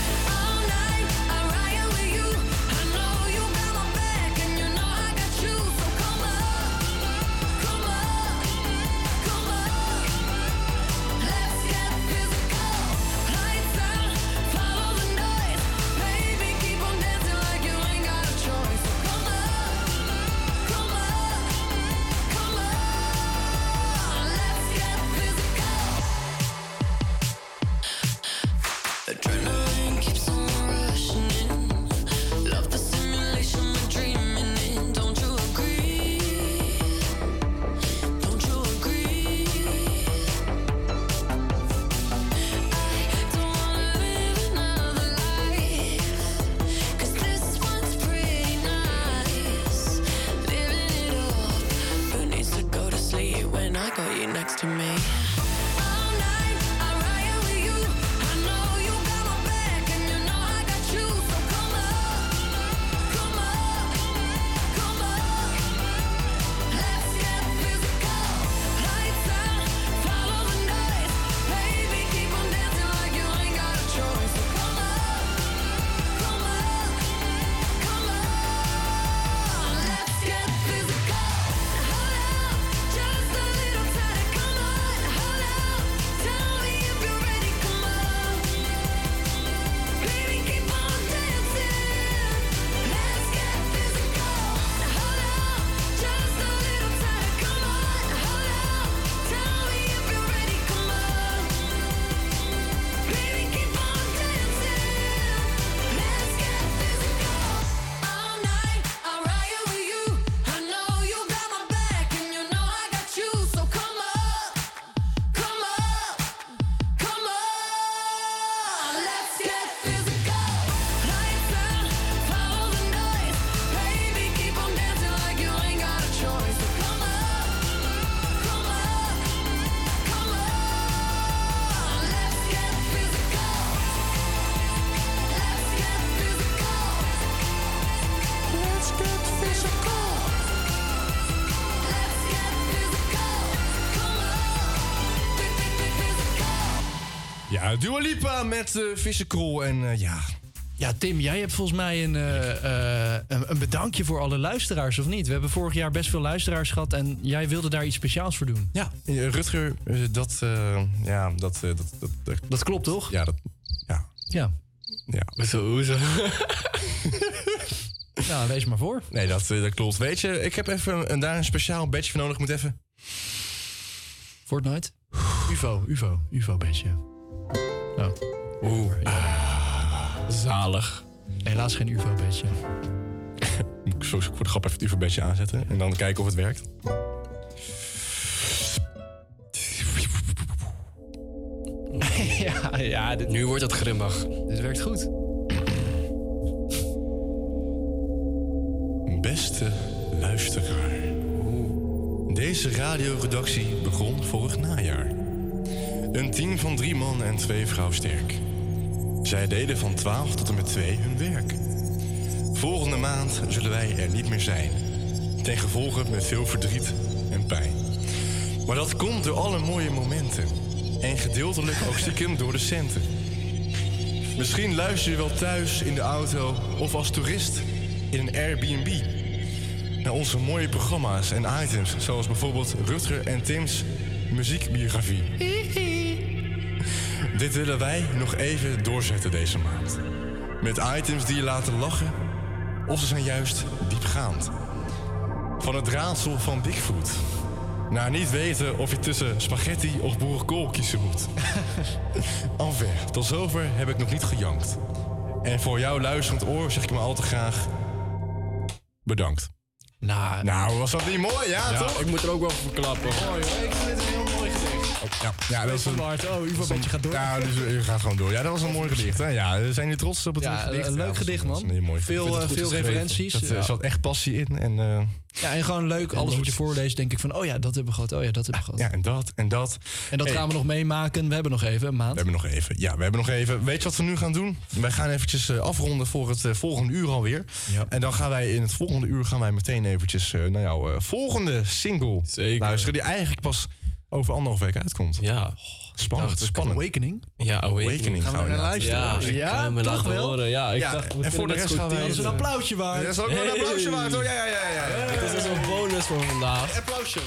Ja, Dua Lipa met uh, Vissenkrol en eh, ja... Ja, Tim, jij hebt volgens mij een, eh, eh, een, een bedankje voor alle luisteraars, of niet? We hebben vorig jaar best veel luisteraars gehad en jij wilde daar iets speciaals voor doen. Ja, eh, Rutger, eh, dat, eh, ja, dat, eh, dat, dat, dat... Dat klopt, toch? Ja, dat... Ja. Ja. Ja. Hoezo, hoezo? *laughs* Nou, wees maar voor. Nee, dat, eh, dat klopt. Weet je, ik heb even een, daar een speciaal badge voor nodig. Ik moet even... Fortnite? UFO, UFO, UFO-beetje. Oh. Oeh. Zalig. Helaas geen UFO-beetje. Moet *laughs* ik zo voor de grap even het UFO-badge aanzetten. En dan kijken of het werkt. *laughs* ja, ja dit, Nu wordt het grimmig. dit werkt goed. Beste luisteraar. Deze radioredactie begon vorig najaar. Een team van drie man en twee vrouw sterk. Zij deden van 12 tot en met 2 hun werk. Volgende maand zullen wij er niet meer zijn. Ten gevolge met veel verdriet en pijn. Maar dat komt door alle mooie momenten. En gedeeltelijk ook stiekem door de centen. Misschien luister je wel thuis in de auto of als toerist in een Airbnb. Naar onze mooie programma's en items, zoals bijvoorbeeld Rutger en Tim's muziekbiografie. Dit willen wij nog even doorzetten deze maand. Met items die je laten lachen, of ze zijn juist diepgaand. Van het raadsel van Bigfoot. Naar niet weten of je tussen spaghetti of boerenkool kiezen moet. *laughs* Enfin, tot zover heb ik nog niet gejankt. En voor jouw luisterend oor zeg ik me al te graag... Bedankt. Nou, Nou, was dat niet mooi? Ja, toch? Ik moet er ook wel voor klappen. ik vind het een heel mooi gedicht. Ja, ja dat is een... Bart, oh, UFO-beetje gaat door. Ja, dus je gaat gewoon door. Ja, dat was een mooi gedicht. Hè? Ja, we zijn hier trots op het Ja, gedicht. een leuk gedicht, man. een heel mooi Veel, eh, veel referenties. Eh, Ja. zat echt passie in. En, eh, Ja, en gewoon leuk. Alles wat je voorleest, denk ik van, oh ja, dat hebben we gehad. Oh ja, dat hebben we gehad. ja, en dat en dat. En dat Hey. gaan we nog meemaken. We hebben nog even een maand. We hebben nog even. Ja, we hebben nog even. Weet je wat we nu gaan doen? Wij gaan eventjes afronden voor het volgende uur alweer. En dan gaan wij in het volgende uur gaan wij meteen eventjes naar jouw volgende single Zeker. luisteren. Die eigenlijk pas over anderhalf week uitkomt. Ja. Spannend, spannend. Awakening. Ja, Awakening gaan we naar luisteren? Ja, ik Ja, ga laten wel? horen. Ja, ik Ja, dacht, we en voor de rest gaan wij- Dat is een applausje waard. Dat is ook wel een applausje waard hoor. Ja, ja, ja. ja. Dit is een bonus voor vandaag. Applausje.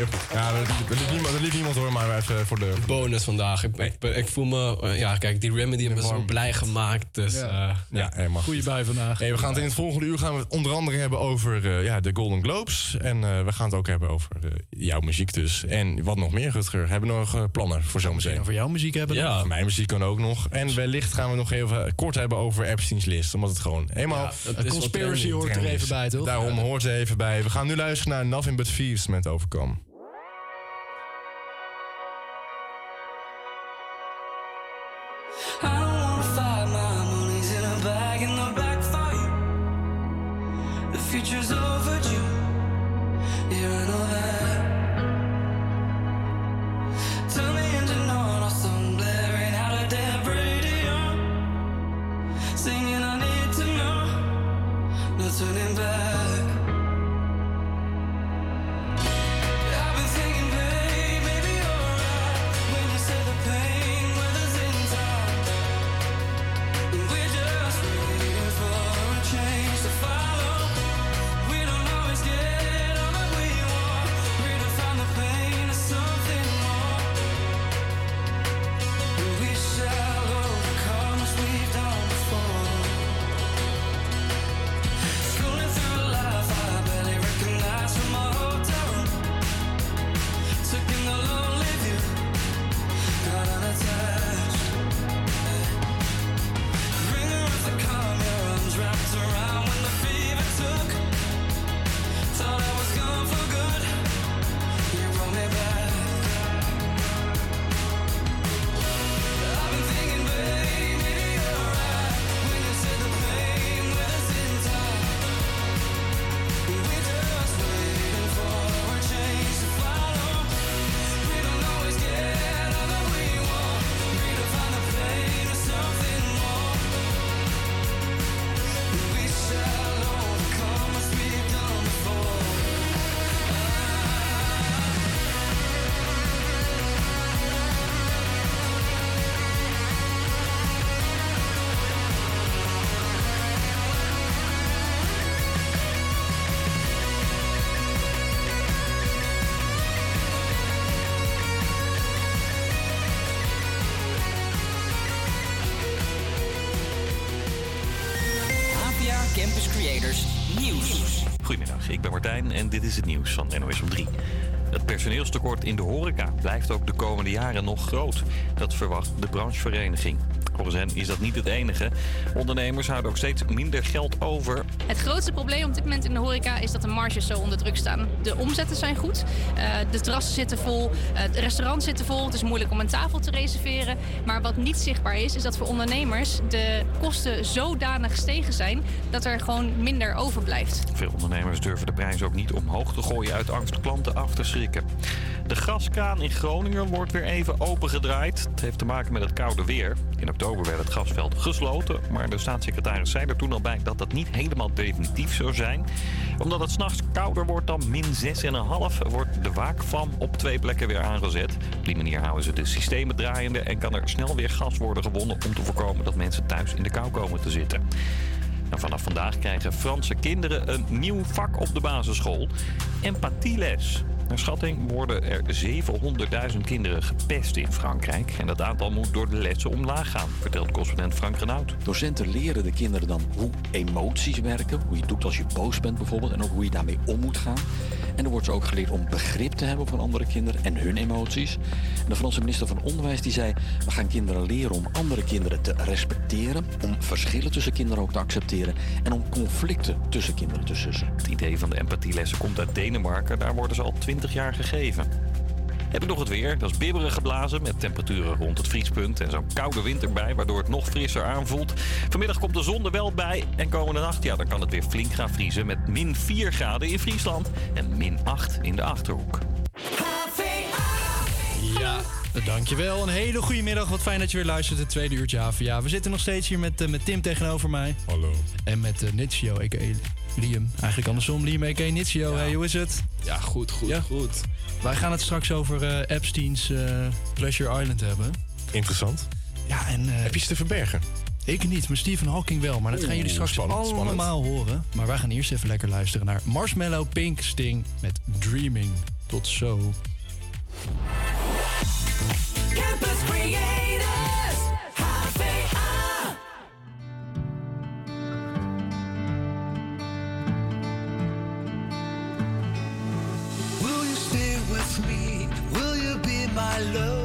Heel goed. Ja, er liep- er liep niemand, er liep niemand hoor, maar even voor de... Bonus vandaag. Ik, ik, voel me... eh, ja, kijk, die Remedy me zo warm. blij gemaakt. Dus Ja. eh, Ja, helemaal Goeie bij vandaag. Hey, we gaan het in het volgende uur gaan we het onder andere hebben over eh, ja, de Golden Globes. En eh, we gaan het ook hebben over eh, jouw muziek dus. En wat nog meer, Rutger. Hebben we nog eh, plannen voor zometeen? Over jouw muziek hebben. Ja. dan? Mijn muziek kan ook nog. En wellicht gaan we nog even kort hebben over Epstein's List. Omdat het gewoon helemaal... Ja, dat Een is wat conspiracy trending. hoort er trending even is. bij, toch? Daarom hoort ze even bij. We gaan nu luisteren naar Nothing But Thieves met Overcome. Campus Creators Nieuws. Goedemiddag, ik ben Martijn en dit is het nieuws van NOS op 3. Het personeelstekort in de horeca blijft ook de komende jaren nog groot. Dat verwacht de branchevereniging. Volgens hen is dat niet het enige. Ondernemers houden ook steeds minder geld over. Het grootste probleem op dit moment in de horeca is dat de marges zo onder druk staan. De omzetten zijn goed, eh, de terrassen zitten vol, eh, de restaurants zitten vol. Het is moeilijk om een tafel te reserveren. Maar wat niet zichtbaar is, is dat voor ondernemers de kosten zodanig gestegen zijn dat er gewoon minder overblijft. Veel ondernemers durven de prijs ook niet omhoog te gooien uit angst klanten af te schrikken. De gaskraan in Groningen wordt weer even opengedraaid. Het heeft te maken met het koude weer. In oktober werd het gasveld gesloten, maar de staatssecretaris zei er toen al bij dat dat niet helemaal definitief zou zijn. Omdat het s'nachts kouder wordt dan min 6,5, wordt de waakvam op twee plekken weer aangezet. Op die manier houden ze de systemen draaiende en kan er snel weer gas worden gewonnen om te voorkomen dat mensen thuis in de kou komen te zitten. En vanaf vandaag krijgen Franse kinderen een nieuw vak op de basisschool: empathieles. Naar schatting worden er 700.000 kinderen gepest in Frankrijk. En dat aantal moet door de lessen omlaag gaan, vertelt correspondent Frank Renaud. Docenten leren de kinderen dan hoe emoties werken, hoe je doet als je boos bent bijvoorbeeld, en ook hoe je daarmee om moet gaan. En er wordt ze ook geleerd om begrip te hebben van andere kinderen en hun emoties. En de Franse minister van Onderwijs die zei, we gaan kinderen leren om andere kinderen te respecteren, om verschillen tussen kinderen ook te accepteren en om conflicten tussen kinderen te sussen. Het idee van de empathielessen komt uit Denemarken. Daar worden ze al 20 jaar gegeven. Heb ik nog het weer. Dat is bibberig geblazen met temperaturen rond het vriespunt en zo'n koude wind erbij, waardoor het nog frisser aanvoelt. Vanmiddag komt de zon er wel bij en komende nacht, ja, dan kan het weer flink gaan vriezen met min 4 graden in Friesland en min 8 in de Achterhoek. Ja, dankjewel. Een hele goede middag. Wat fijn dat je weer luistert. Het tweede uurtje HVA. We zitten nog steeds hier met, eh, met Tim tegenover mij. Hallo. En met uh, Nitsio, a.k.a. Liam. Eigenlijk andersom. Liam, a.k.a. Nitsio. Hey, hoe is het? Ja, goed, goed, goed. Wij gaan het straks over eh, Epstein's eh, Pleasure Island hebben. Interessant. Ja, en... Heb je ze te verbergen? Ik niet, maar Stephen Hawking wel. Maar dat gaan jullie straks spannend, spannend. allemaal horen. Maar wij gaan eerst even lekker luisteren naar Marshmallow Pink Sting met Dreaming. Tot zo. Campus love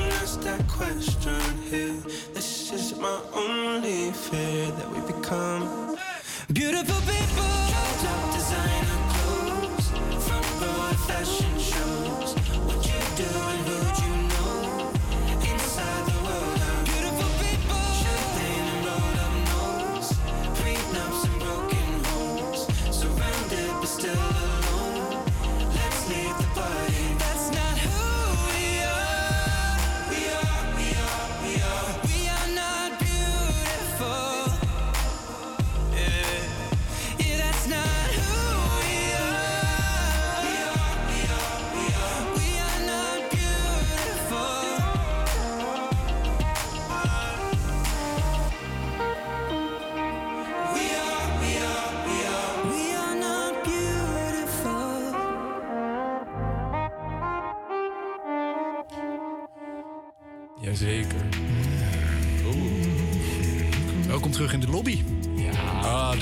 don't ask that question here. This is my only fear that we become beautiful people.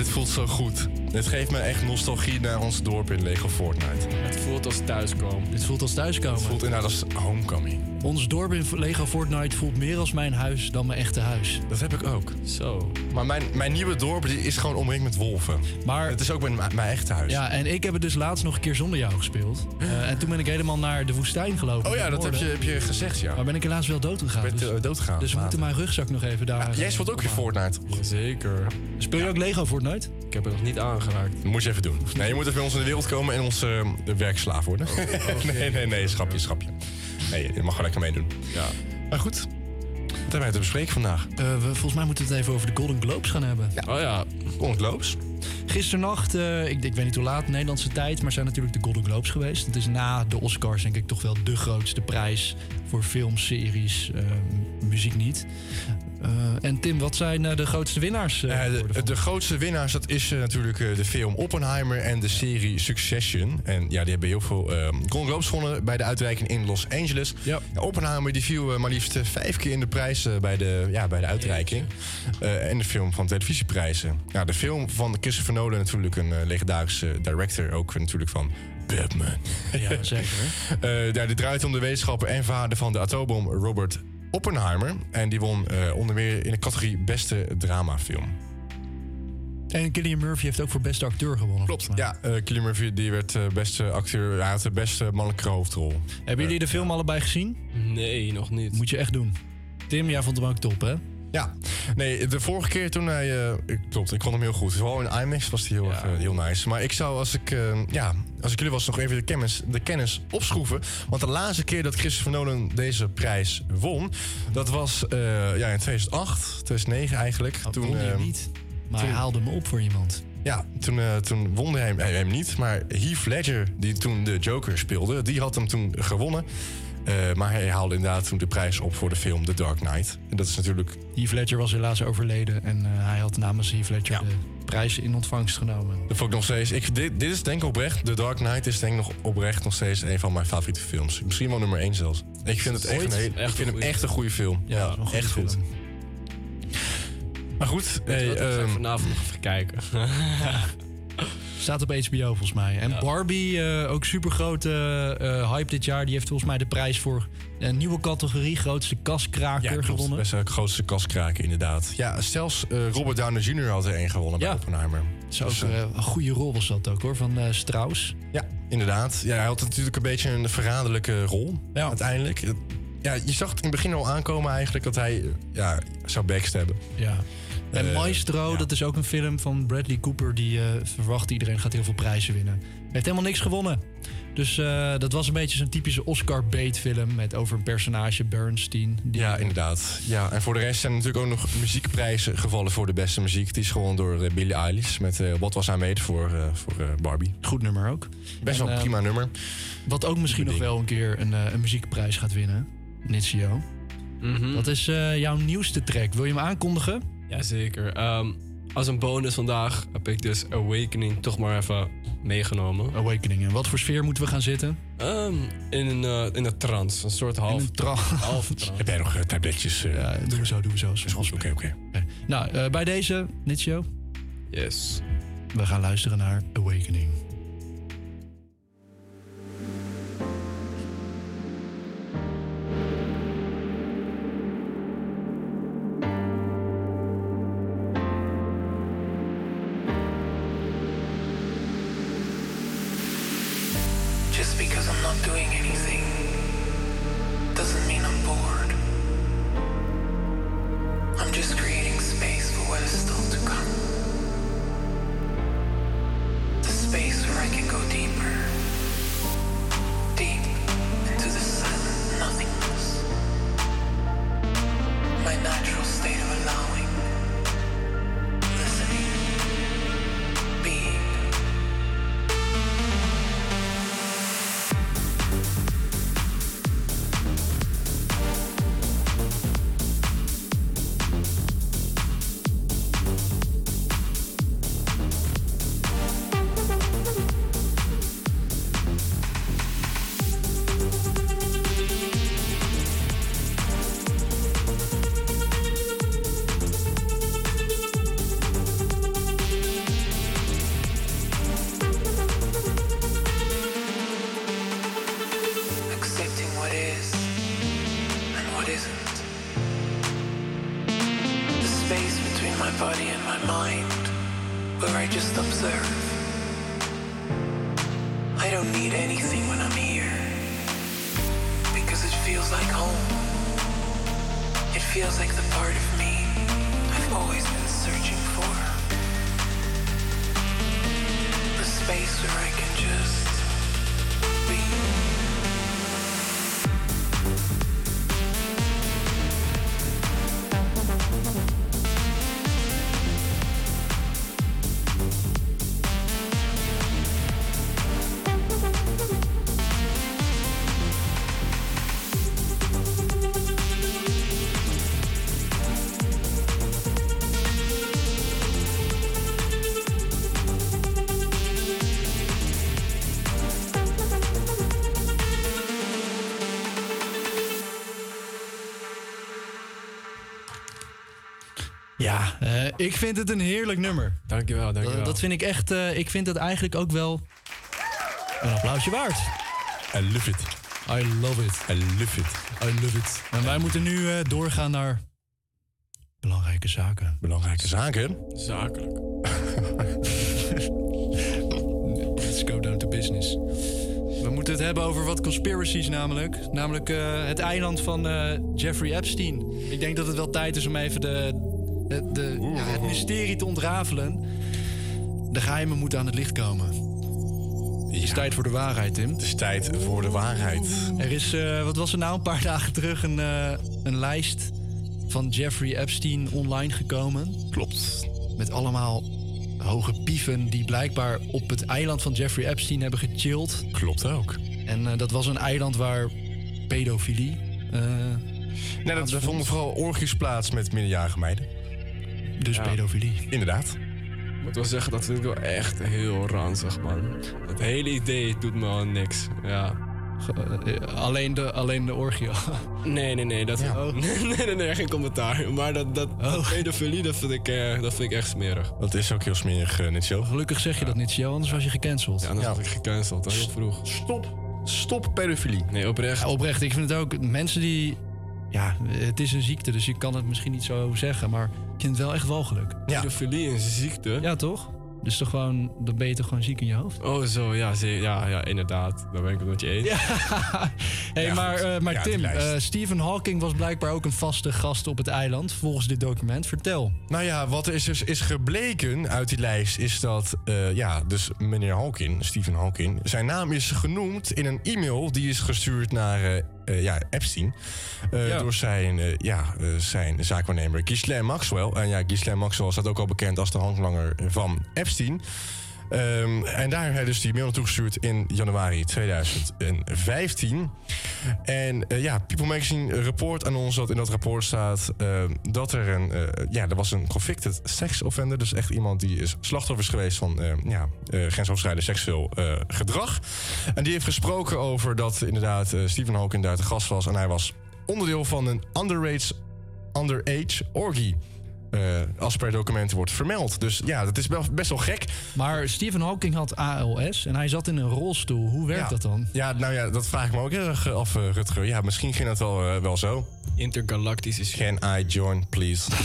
Dit voelt zo goed. Dit geeft me echt nostalgie naar ons dorp in Lego Fortnite. Het voelt als thuiskomen. Dit voelt als thuiskomen. Het voelt inderdaad als homecoming. Ons dorp in Lego Fortnite voelt meer als mijn huis dan mijn echte huis. Dat heb ik ook. Zo. Maar mijn, mijn nieuwe dorp die is gewoon omringd met wolven. Maar het is ook mijn, mijn echte huis. Ja, en ik heb het dus laatst nog een keer zonder jou gespeeld. *gasps* Eh, en toen ben ik helemaal naar de woestijn gelopen. Oh ja, dat heb je, heb je gezegd, ja. Maar ben ik helaas wel dood gegaan. Dus, eh, doodgegaan. dus we moeten mijn rugzak nog even daar... Jij eh, speelt ook weer. Fortnite. Zeker. Speel je ook Lego Fortnite? Ik heb het nog niet aangeraakt. Dat moet je even doen. Nee, je moet even bij ons in de wereld komen en onze eh, werkslaaf worden. *laughs* nee, nee, nee, schapje, schapje. Nee, je mag wel lekker meedoen. Ja. Maar goed, wat hebben wij te bespreken vandaag? Eh, we, volgens mij moeten we het even over de Golden Globes gaan hebben. Oh ja. Golden Globes. Gisternacht, eh, ik, ik weet niet hoe laat, Nederlandse tijd, maar zijn natuurlijk de Golden Globes geweest. Het is na de Oscars denk ik toch wel de grootste prijs voor films, series, eh, muziek niet. Eh, en Tim, wat zijn eh, de grootste winnaars? eh, de, de grootste winnaars, dat is natuurlijk de film Oppenheimer en de serie Succession. En ja, die hebben heel veel eh Golden Globes gewonnen bij de uitreiking in Los Angeles. Ja. Oppenheimer die viel maar liefst vijf keer in de prijs eh, bij, de, ja, bij de uitreiking. En de film van televisieprijzen. Ja, de film van Christopher Nolan natuurlijk een legendarische director. Ook natuurlijk van Batman. Ja, zeker. *laughs* Eh, ja, dit draait om de wetenschapper en vader van de atoombom Robert Oppenheimer. En die won eh, onder meer in de categorie beste dramafilm. En Cillian Murphy heeft ook voor beste acteur gewonnen. Klopt. Ja, eh Cillian Murphy die werd eh, beste acteur. Hij had de beste mannelijke hoofdrol. Hebben jullie de film allebei gezien? Nee, nog niet. Moet je echt doen. Tim, jij vond hem ook top, hè? Ja, nee, de vorige keer toen hij... ik- klopt, ik vond hem heel goed. Vooral in IMAX was hij heel, eh, heel nice. Maar ik zou, als ik, eh, ja, als ik jullie was, nog even de kennis, de kennis opschroeven. Want de laatste keer dat Christopher Nolan deze prijs won... dat was ja, in 2008, 2009 eigenlijk. toen, won hij hem niet. Maar toen- hij haalde hem op voor iemand. Ja, toen, eh, toen won hij hem, hij hem niet. Maar Heath Ledger, die toen de Joker speelde, die had hem toen gewonnen. Eh, maar hij haalde inderdaad toen de prijs op voor de film The Dark Knight. En dat is natuurlijk... Heath Ledger was helaas overleden en eh, hij had namens Heath Ledger de prijs in ontvangst genomen. Dat vond ik nog steeds... Ik, dit, dit is denk ik oprecht... The Dark Knight is denk ik nog oprecht nog steeds een van mijn favoriete films. Misschien wel nummer één zelfs. Ik vind het echt, een, hele- Echt ik vind een hem goeie echt een goede film. Ja, een goede echt goed. Maar goed, hey, wat, ik ga ehm, vanavond nog even kijken. *laughs* Staat op HBO volgens mij. En Barbie, eh, ook super grote eh, hype dit jaar. Die heeft volgens mij de prijs voor een nieuwe categorie, grootste kaskraker, ja, gewonnen. Best de grootste kaskraken inderdaad. Ja, zelfs eh, Robert Downey Jr. had er één gewonnen bij Oppenheimer. Ook, Dus, een goede rol was dat ook hoor, van Strauss. Ja, inderdaad. Ja, hij had natuurlijk een beetje een verraderlijke rol uiteindelijk. Het- Ja, je zag het in het begin al aankomen eigenlijk dat hij ja, zou backstabben. Ja. En Eh, Maestro, dat is ook een film van Bradley Cooper. Die eh, verwacht iedereen gaat heel veel prijzen winnen. Heeft helemaal niks gewonnen. Dus eh, dat was een beetje zo'n typische Oscar-bait film. Met over een personage, Bernstein. Die, Ja, inderdaad. Ja, en voor de rest zijn er natuurlijk ook nog muziekprijzen gevallen voor de beste muziek. Die is gewoon door Billie Eilish met What Was I Made voor, eh, voor eh, Barbie. Goed nummer ook. Best En, wel een prima nummer. Wat ook misschien nog wel een keer een, eh, een muziekprijs gaat winnen. Nitsio. Mhm. Wat is eh, jouw nieuwste track? Wil je hem aankondigen? Jazeker. Ehm als een bonus vandaag heb ik dus Awakening toch maar even meegenomen. Awakening. En wat voor sfeer moeten we gaan zitten? Ehm, in, een, eh, in een trance. Een soort half, een half *laughs* trance. Heb jij nog eh, tabletjes? eh, Ja, doen we zo, doen we zo. is goed, oké, oké. Nou, eh, bij deze, Nitsio. Yes. We gaan luisteren naar Awakening. Ik vind het een heerlijk nummer. Dankjewel, dankjewel. Dat, dat vind ik echt, eh, ik vind het eigenlijk ook wel een applausje waard. I love it. I love it. I love it. I love it. En wij moeten nu eh, doorgaan naar belangrijke zaken. Belangrijke zaken? Zakelijk. *laughs* Let's go down to business. We moeten het hebben over wat conspiracies namelijk. Namelijk eh, het eiland van eh, Jeffrey Epstein. Ik denk dat het wel tijd is om even de, de, de- ja, het mysterie te ontrafelen. De geheimen moeten aan het licht komen. Het is tijd voor de waarheid, Tim. Het is tijd voor de waarheid. Er is, eh, wat was er nou, een paar *laughs* dagen terug een, eh, een lijst van Jeffrey Epstein online gekomen. Klopt. Met allemaal hoge pieven die blijkbaar op het eiland van Jeffrey Epstein hebben gechilled. Klopt ook. En eh, dat was een eiland waar pedofilie. Nee, dat er vonden vooral orgies plaats met minderjarige meiden. Dus Ja. pedofilie. Inderdaad. Ik moet wel zeggen, dat vind ik wel echt heel ranzig, man. Het hele idee doet me al niks. Ja. eh, alleen, de, alleen de orgie. *laughs* Nee, nee, nee. Dat, *laughs* nee, nee, nee, geen commentaar. Maar dat, dat, dat pedofilie, dat vind, ik, eh, dat vind ik echt smerig. Dat is ook heel smerig, uh, Nitjo. Gelukkig zeg je dat niet, Jo, anders was je gecanceld. Ja, anders was ik gecanceld, heel vroeg. Stop. Stop pedofilie. Nee, oprecht. Ja, oprecht, ik vind het ook. Mensen die. Ja, het is een ziekte, dus je kan het misschien niet zo zeggen, maar ik vind het wel echt walgelijk. Pedofilie is een ziekte. Ja, toch? Dus toch gewoon, dan ben je toch gewoon ziek in je hoofd? Oh, zo, ja, ja, ja inderdaad. Daar ben ik het met je eens. *laughs* Hey, Ja, maar, eh, maar Ja, Tim, eh, Stephen Hawking was blijkbaar ook een vaste gast op het eiland, volgens dit document. Vertel. Nou ja, wat er is, dus is gebleken uit die lijst is dat, eh, ja, dus meneer Hawking, Stephen Hawking, zijn naam is genoemd in een e-mail die is gestuurd naar ja, Epstein. eh, Ja. Door zijn, eh, ja, eh, zijn zaakwaarnemer Ghislaine Maxwell. En ja, Ghislaine Maxwell staat ook al bekend als de handlanger van Epstein. Ehm, en daar heeft dus die mail naartoe gestuurd in januari 2015. En eh, ja, People Magazine report aan ons dat in dat rapport staat eh, dat er een, eh, ja, er was een convicted sex offender. Dus echt iemand die is slachtoffer is geweest van eh, ja, eh, grensoverschrijdend seksueel gedrag. En die heeft gesproken over dat inderdaad Stephen Hawking daar te gast was. En hij was onderdeel van een underage, underage orgy. Eh, als per documenten wordt vermeld. Dus ja, dat is wel- best wel gek. Maar Stephen Hawking had ALS en hij zat in een rolstoel. Hoe werkt Ja. dat dan? Ja, nou ja, dat vraag ik me ook heel erg af, eh, Rutger. Ja, misschien ging dat wel, eh, wel zo. Intergalactische shit. Can I join, please? *laughs*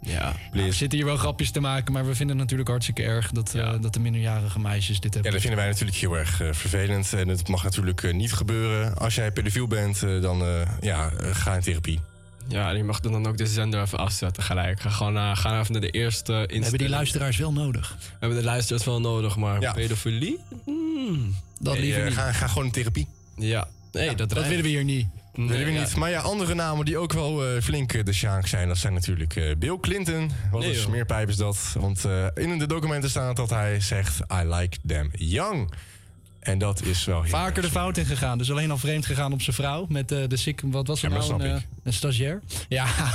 ja. we zitten hier wel grapjes te maken, maar we vinden het natuurlijk hartstikke erg dat, eh, dat de minderjarige meisjes dit Ja, hebben. dat vinden wij natuurlijk heel erg vervelend. En het mag natuurlijk niet gebeuren. Als jij pedofiel bent, dan eh, ja, ga in therapie. Ja, en je mag dan ook de zender even afzetten gelijk. Ga gewoon naar, ga even naar de eerste we hebben die instelling. luisteraars wel nodig. We hebben de luisteraars wel nodig, maar Ja. pedofilie? Hmm. Dat liever eh, niet. ga, ga gewoon in therapie. Ja, nee, dat, dat willen we hier niet. Nee, Willen we ja. niet. Maar ja, andere namen die ook wel eh, flink eh, de sjaak zijn, dat zijn natuurlijk eh, Bill Clinton. Wat Nee, een smeerpijp is dat? Want eh, in de documenten staat dat hij zegt: I like them young. En dat is wel heel Vaker de fout in gegaan. Dus alleen al vreemd gegaan op zijn vrouw. Met eh, de sick, wat was er Ja, maar nou? dat Een, eh, een stagiair? Ja. *laughs*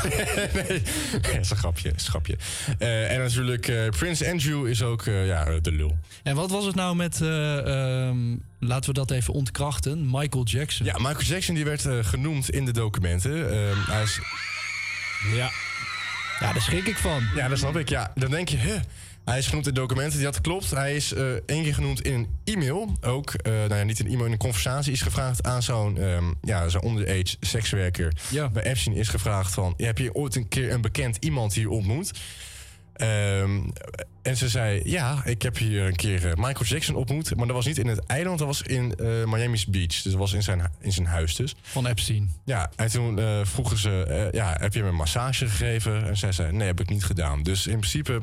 nee, is een grapje, is een grapje. Eh, en natuurlijk, eh, Prins Andrew is ook ja, de lul. En wat was het nou met, eh, ehm, laten we dat even ontkrachten, Michael Jackson? Ja, Michael Jackson die werd genoemd in de documenten. Ehm, hij is... Ja. Ja, daar schrik ik van. Ja, dat snap ik. Ja, dan denk je, hè? Hij is genoemd in de documenten, die had klopt. Hij is eh één keer genoemd in een e-mail. Ook, eh, nou ja, niet in een e-mail, in een conversatie is gevraagd aan zo'n ehm, ja, zo'n underage sekswerker. Ja. Bij Epstein is gevraagd van, heb je ooit een keer een bekend iemand hier ontmoet? Ehm, en ze zei, ja, ik heb hier een keer eh, Michael Jackson ontmoet. Maar dat was niet in het eiland, dat was in eh, Miami's Beach. Dus dat was in zijn, in zijn huis dus. Van Epstein. Ja, en toen eh, vroegen ze, ja, heb je hem een massage gegeven? En zij zei, nee, heb ik niet gedaan. Dus in principe,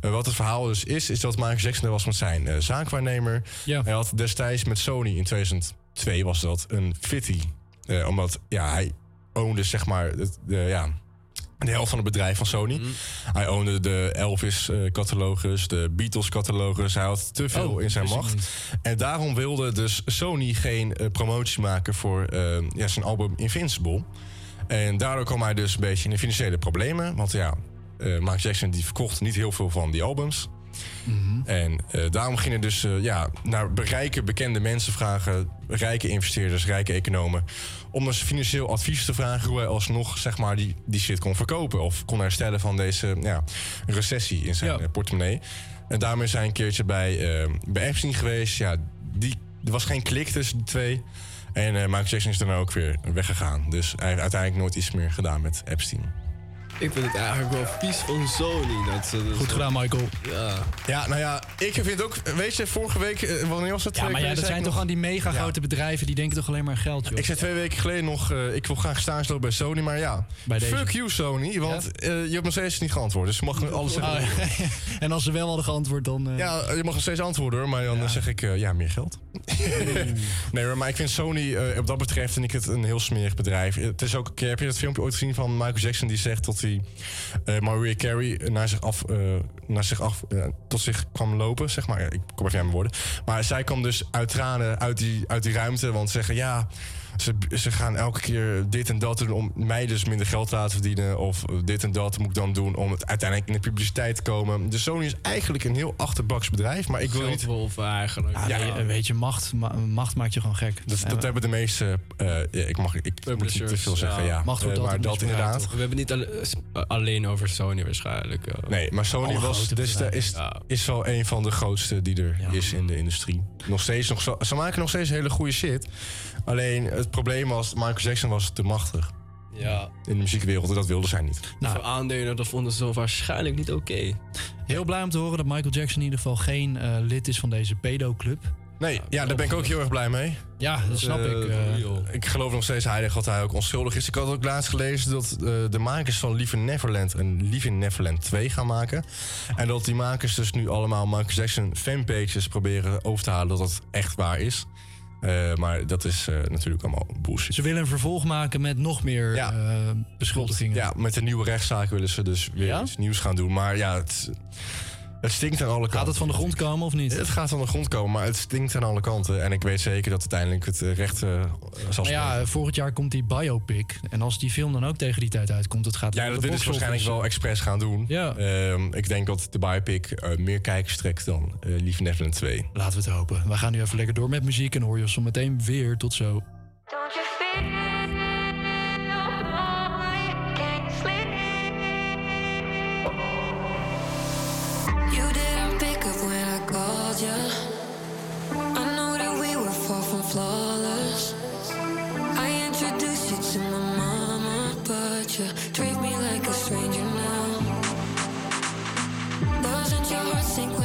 wat het verhaal dus is, is dat Michael Jackson er was met zijn zaakwaarnemer. Ja. Hij had destijds met Sony in 2002 was dat een fitty. Omdat, ja, hij ownde zeg maar, het, de, ja, de helft van het bedrijf van Sony. Mhm. Hij ownde de Elvis-catalogus, de Beatles-catalogus. Hij had te veel Oh, in zijn macht. En daarom wilde dus Sony geen eh, promotie maken voor eh, ja, zijn album Invincible. En daardoor kwam hij dus een beetje in de financiële problemen. Want ja, eh Michael Jackson die verkocht niet heel veel van die albums. En eh, daarom gingen dus eh, ja, naar rijke, bekende mensen vragen, rijke investeerders, rijke economen, om dus financieel advies te vragen hoe hij alsnog zeg maar, die, die shit kon verkopen of kon herstellen van deze ja, recessie in zijn eh, portemonnee. En daarmee hij een keertje bij, bij Epstein geweest. Ja, die, er was geen klik tussen de twee. En Michael Jackson is daarna ook weer weggegaan. Dus hij heeft uiteindelijk nooit iets meer gedaan met Epstein. Ik vind het eigenlijk wel vies van Sony. Dat ze, Goed gedaan, Michael. Ja. Ja, nou ja, ik vind ook... Weet je, vorige week... eh, Wanneer was dat? Ja, Twee maar ja, weken dat geleden zijn zei ik toch nog- aan die mega grote bedrijven die denken toch alleen maar aan geld, joh. Ik zei twee weken geleden nog, eh, ik wil graag stage lopen bij Sony, maar ja. Bij deze. Fuck you, Sony, want eh, je hebt nog steeds niet geantwoord. Dus je mag alles zeggen. Oh, ja. *laughs* en als ze wel hadden geantwoord, dan... eh, Ja, je mag nog steeds antwoorden hoor, maar dan zeg ik eh, ja, meer geld. *laughs* nee, hoor, maar ik vind Sony, eh, op dat betreft vind ik het een heel smerig bedrijf. Het is ook, heb je dat filmpje ooit gezien van Michael Jackson die zegt dat hij eh, Mariah Carey naar zich af, eh, naar zich af eh, tot zich kwam lopen, zeg maar. Ik kom even aan mijn woorden. Maar zij kwam dus uit tranen uit die, uit die ruimte, want zeggen ja. Ze, ze gaan elke keer dit en dat doen om mij dus minder geld te laten verdienen. Of dit en dat moet ik dan doen om het uiteindelijk in de publiciteit te komen. Dus Sony is eigenlijk een heel achterbaks bedrijf. Maar ik wil niet. Geldwolf eigenlijk. Ja, nee, weet je, macht, ma- macht maakt je gewoon gek. Dat, dat hebben de meeste. eh, ja, ik mag ik moet niet te veel zeggen. Ja, Macht wordt Eh, maar dat inderdaad. We hebben niet alleen over Sony waarschijnlijk. eh. Nee, maar Sony was, dus is, Ja. is wel een van de grootste die er is in de industrie. Nog steeds, nog zo, ze maken nog steeds hele goede shit. Alleen het probleem was, Michael Jackson was te machtig. Ja. In de muziekwereld, en dat wilden zij niet. Nou, aandelen, dat vonden ze waarschijnlijk niet oké. Heel blij om te horen dat Michael Jackson in ieder geval geen eh, lid is van deze pedo-club. Nee, ja, daar ben ik ook heel erg blij mee. Ja, dat snap Eh, ik. eh. ik geloof nog steeds heilig dat hij ook onschuldig is. Ik had ook laatst gelezen dat eh, de makers van Lieve Neverland een Lieve Neverland 2 gaan maken. En dat die makers dus nu allemaal Michael Jackson fanpages proberen over te halen dat dat echt waar is. Eh, maar dat is eh, natuurlijk allemaal bullshit. Ze willen een vervolg maken met nog meer Ja. eh, beschuldigingen. Ja, met de nieuwe rechtszaak willen ze dus weer Ja? iets nieuws gaan doen. Maar ja, het, het stinkt aan alle kanten. Gaat het van de grond komen of niet? Het gaat van de grond komen, maar het stinkt aan alle kanten. En ik weet zeker dat uiteindelijk het eh, recht eh, zal Maar ja, volgend jaar komt die biopic. En als die film dan ook tegen die tijd uitkomt, het gaat Ja, dat willen ze waarschijnlijk wel expres gaan doen. Ja. Ehm, ik denk dat de biopic eh, meer kijkers trekt dan eh Lieve Neverland 2. Laten we het hopen. We gaan nu even lekker door met muziek en hoor je ons zo meteen weer. Tot zo. You treat me like a stranger now. Doesn't your heart sink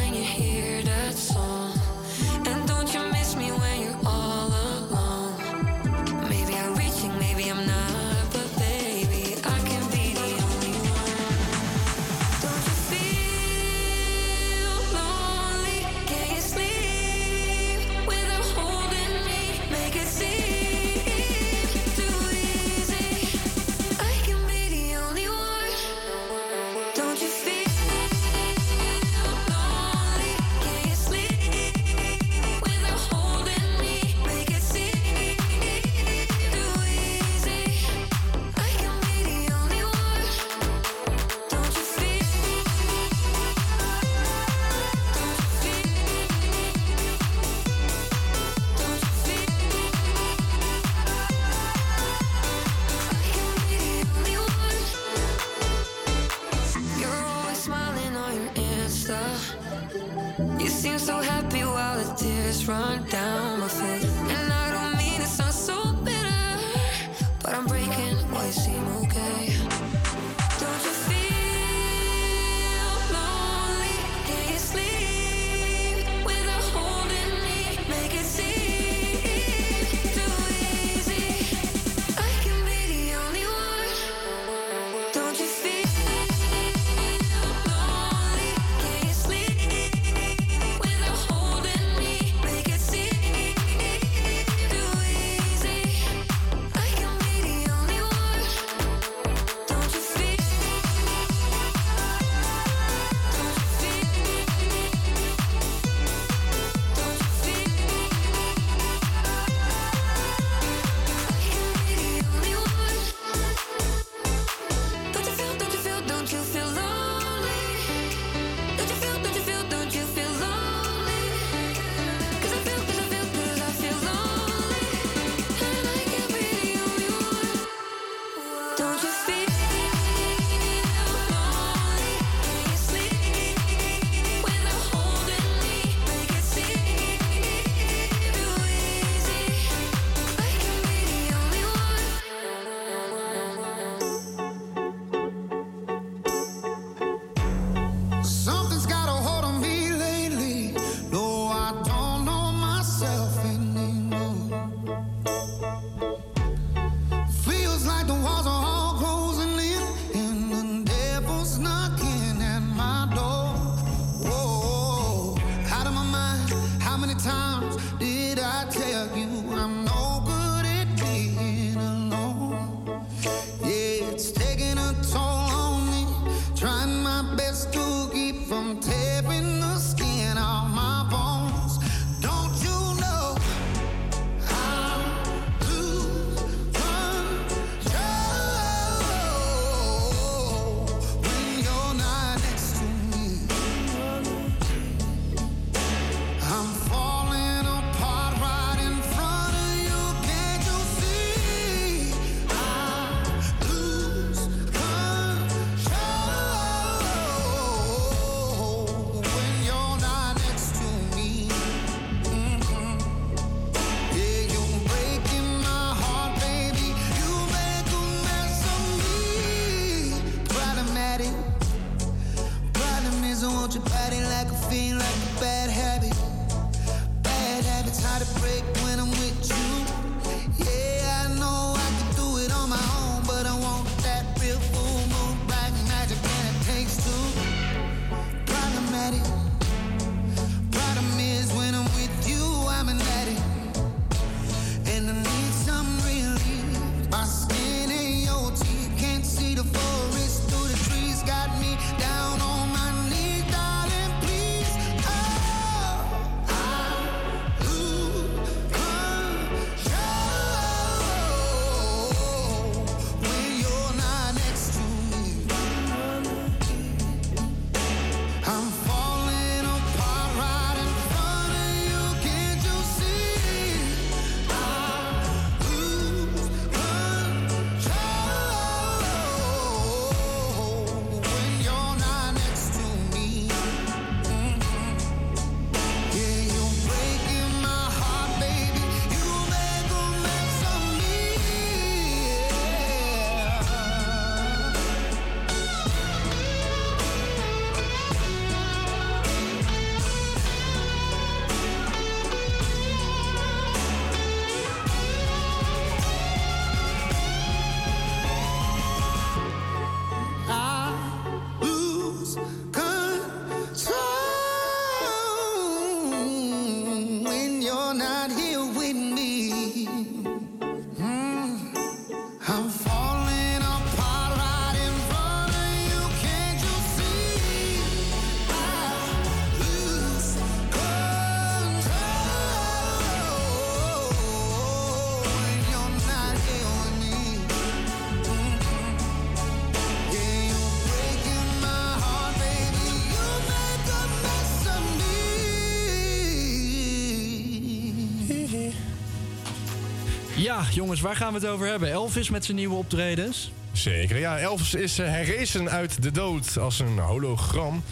Jongens, waar gaan we het over hebben? Elvis met zijn nieuwe optredens. Zeker, ja. Elvis is uh, herrezen uit de dood als een hologram.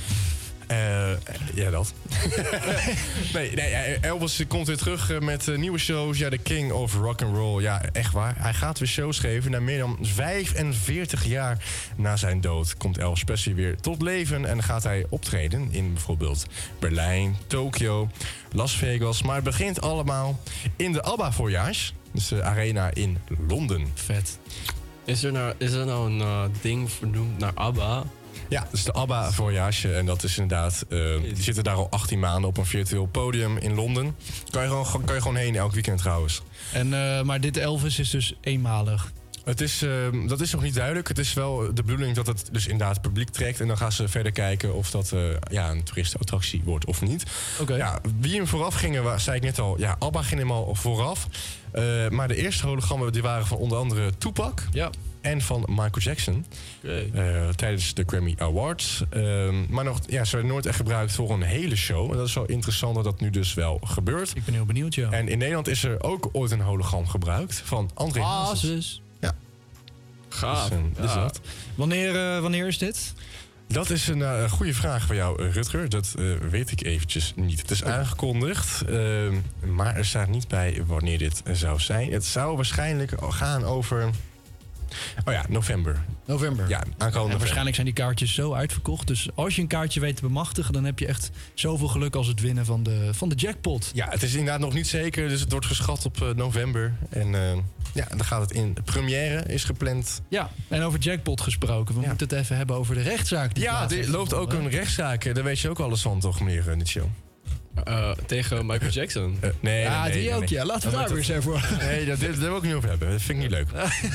Eh, ja, dat. *laughs* nee, nee, Elvis komt weer terug eh, met eh, nieuwe shows. Ja, de King of Rock and Roll. Ja, echt waar. Hij gaat weer shows geven. Na meer dan 45 jaar na zijn dood komt Elvis Presley weer tot leven. En gaat hij optreden in bijvoorbeeld Berlijn, Tokio, Las Vegas. Maar het begint allemaal in de ABBA-voorjaars. Dus de arena in Londen. Vet. Is er nou, is er nou een eh, ding vernoemd naar ABBA? Ja, is de ABBA voorjaarsje. En dat is inderdaad... eh, die zitten daar al 18 maanden op een virtueel podium in Londen. Kan je gewoon, kan je gewoon heen elk weekend trouwens. En, eh, maar dit Elvis is dus eenmalig. Het is, eh, dat is nog niet duidelijk. Het is wel de bedoeling dat het dus inderdaad publiek trekt. En dan gaan ze verder kijken of dat eh, ja, een toeristenattractie wordt of niet. Ja, wie hem vooraf gingen, wa- zei ik net al. Ja, ABBA ging hem al vooraf. Eh, maar de eerste hologrammen die waren van onder andere Tupac. Ja. En van Michael Jackson. Eh, tijdens de Grammy Awards. Ehm, maar nog, ja, ze werden nooit echt gebruikt voor een hele show. En dat is wel interessant dat dat nu dus wel gebeurt. Ik ben heel benieuwd, ja. En in Nederland is er ook ooit een hologram gebruikt van André Hazes. Gaaf. Dus, eh, Ja. dat. Wanneer, eh, wanneer is dit? Dat is een eh, goede vraag voor jou, Rutger. Dat weet ik eventjes niet. Het is aangekondigd, ehm, maar er staat niet bij wanneer dit zou zijn. Het zou waarschijnlijk gaan over... Oh ja, november. November. Ja, aankomende En november. waarschijnlijk zijn die kaartjes zo uitverkocht. Dus als je een kaartje weet te bemachtigen, dan heb je echt zoveel geluk als het winnen van de, van de jackpot. Ja, het is inderdaad nog niet zeker, dus het wordt geschat op eh, november. En eh, ja, dan gaat het in. Première is gepland. Ja, en over jackpot gesproken. We moeten het even hebben over de rechtszaak. Die Ja, er loopt ook een rechtszaak. eh, Daar weet je ook alles van, toch, meneer uh, show? tegen Michael Jackson? nee, Ja, nee, nee, die nee, ook, nee. ja. Laten we daar weer eens even voor. Nee, dat, dit- daar wil ik niet over hebben. Dat vind ik niet leuk.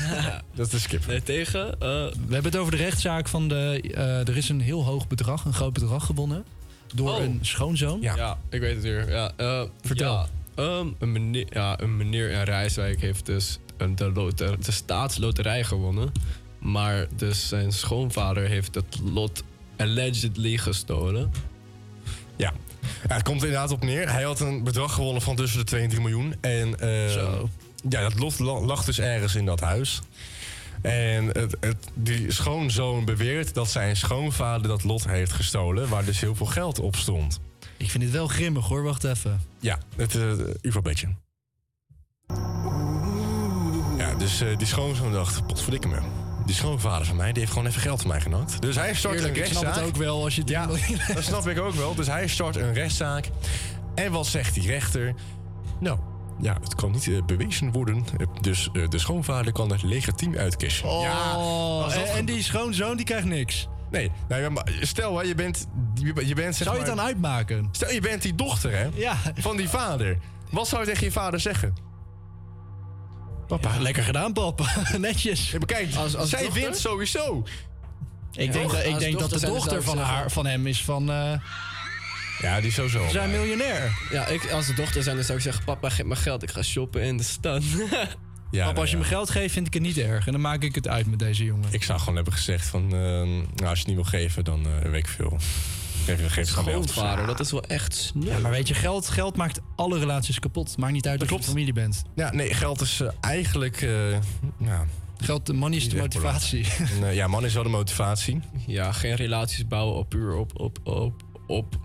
*laughs* dat is skip. Nee, tegen? eh, We hebben het over de rechtszaak van de... eh, er is een heel hoog bedrag, een groot bedrag gewonnen. Door Oh. een schoonzoon. Ja. ik weet het weer. Ja, eh, Vertel. ja, ehm, een, meneer, ja, een meneer in Rijswijk heeft dus een, de, loter, de staatsloterij gewonnen. Maar dus zijn schoonvader heeft het lot allegedly gestolen. Ja. Ja, het komt inderdaad op neer. Hij had een bedrag gewonnen van tussen de 2 en 3 miljoen. En eh, Zo. ja, dat lot la- lag dus ergens in dat huis. En het, het, die schoonzoon beweert dat zijn schoonvader dat lot heeft gestolen... waar dus heel veel geld op stond. Ik vind het wel grimmig hoor, wacht even. Ja, het uh, UFO-bedje. Ja, dus eh, die schoonzoon dacht, potverdikke me. Die schoonvader van mij, die heeft gewoon even geld van mij genakt. Dus hij start Eerlijk, een ik snap rechtszaak. het ook wel als je het Ja, dat snap ik ook wel. Dus hij start een rechtszaak. En wat zegt die rechter? Nou, ja, het kan niet eh, bewezen worden. Dus eh, de schoonvader kan het legitiem uitkiezen. Oh, ja, en, en die schoonzoon die krijgt niks. Nee, nou, maar stel hè, je bent, je, je bent zeg Zou je het maar- dan uitmaken? Stel je bent die dochter hè, Ja. van die vader. Wat zou je tegen je vader zeggen? Papa. Lekker gedaan, pap. *laughs* Netjes. Ja, maar kijk, Als- als zij dochter? wint sowieso. Ik denk, dat, ik denk dat de dochter van, haar, van hem is van... eh Ja, die is sowieso. we zijn miljonair. Ja, ik, als de dochter zijn, dan zou ik zeggen: Papa, geef me geld, ik ga shoppen in de stad. *laughs* Ja, Pap, als je me geld geeft, vind ik het niet erg. En dan maak ik het uit met deze jongen. Ik zou gewoon hebben gezegd van, eh, nou, als je het niet wil geven, dan eh, weet ik veel. Geef, geef het gewoon wel. Schoonvader, dat is wel echt snel. Ja, maar weet je, geld, geld maakt alle relaties kapot. Maakt niet uit of je familie bent. Ja, nee, geld is eh, eigenlijk, eh, nou, Geld, de money is de motivatie. eh, *laughs* ja, man is wel de motivatie. Ja, geen relaties bouwen op puur op, op, op, op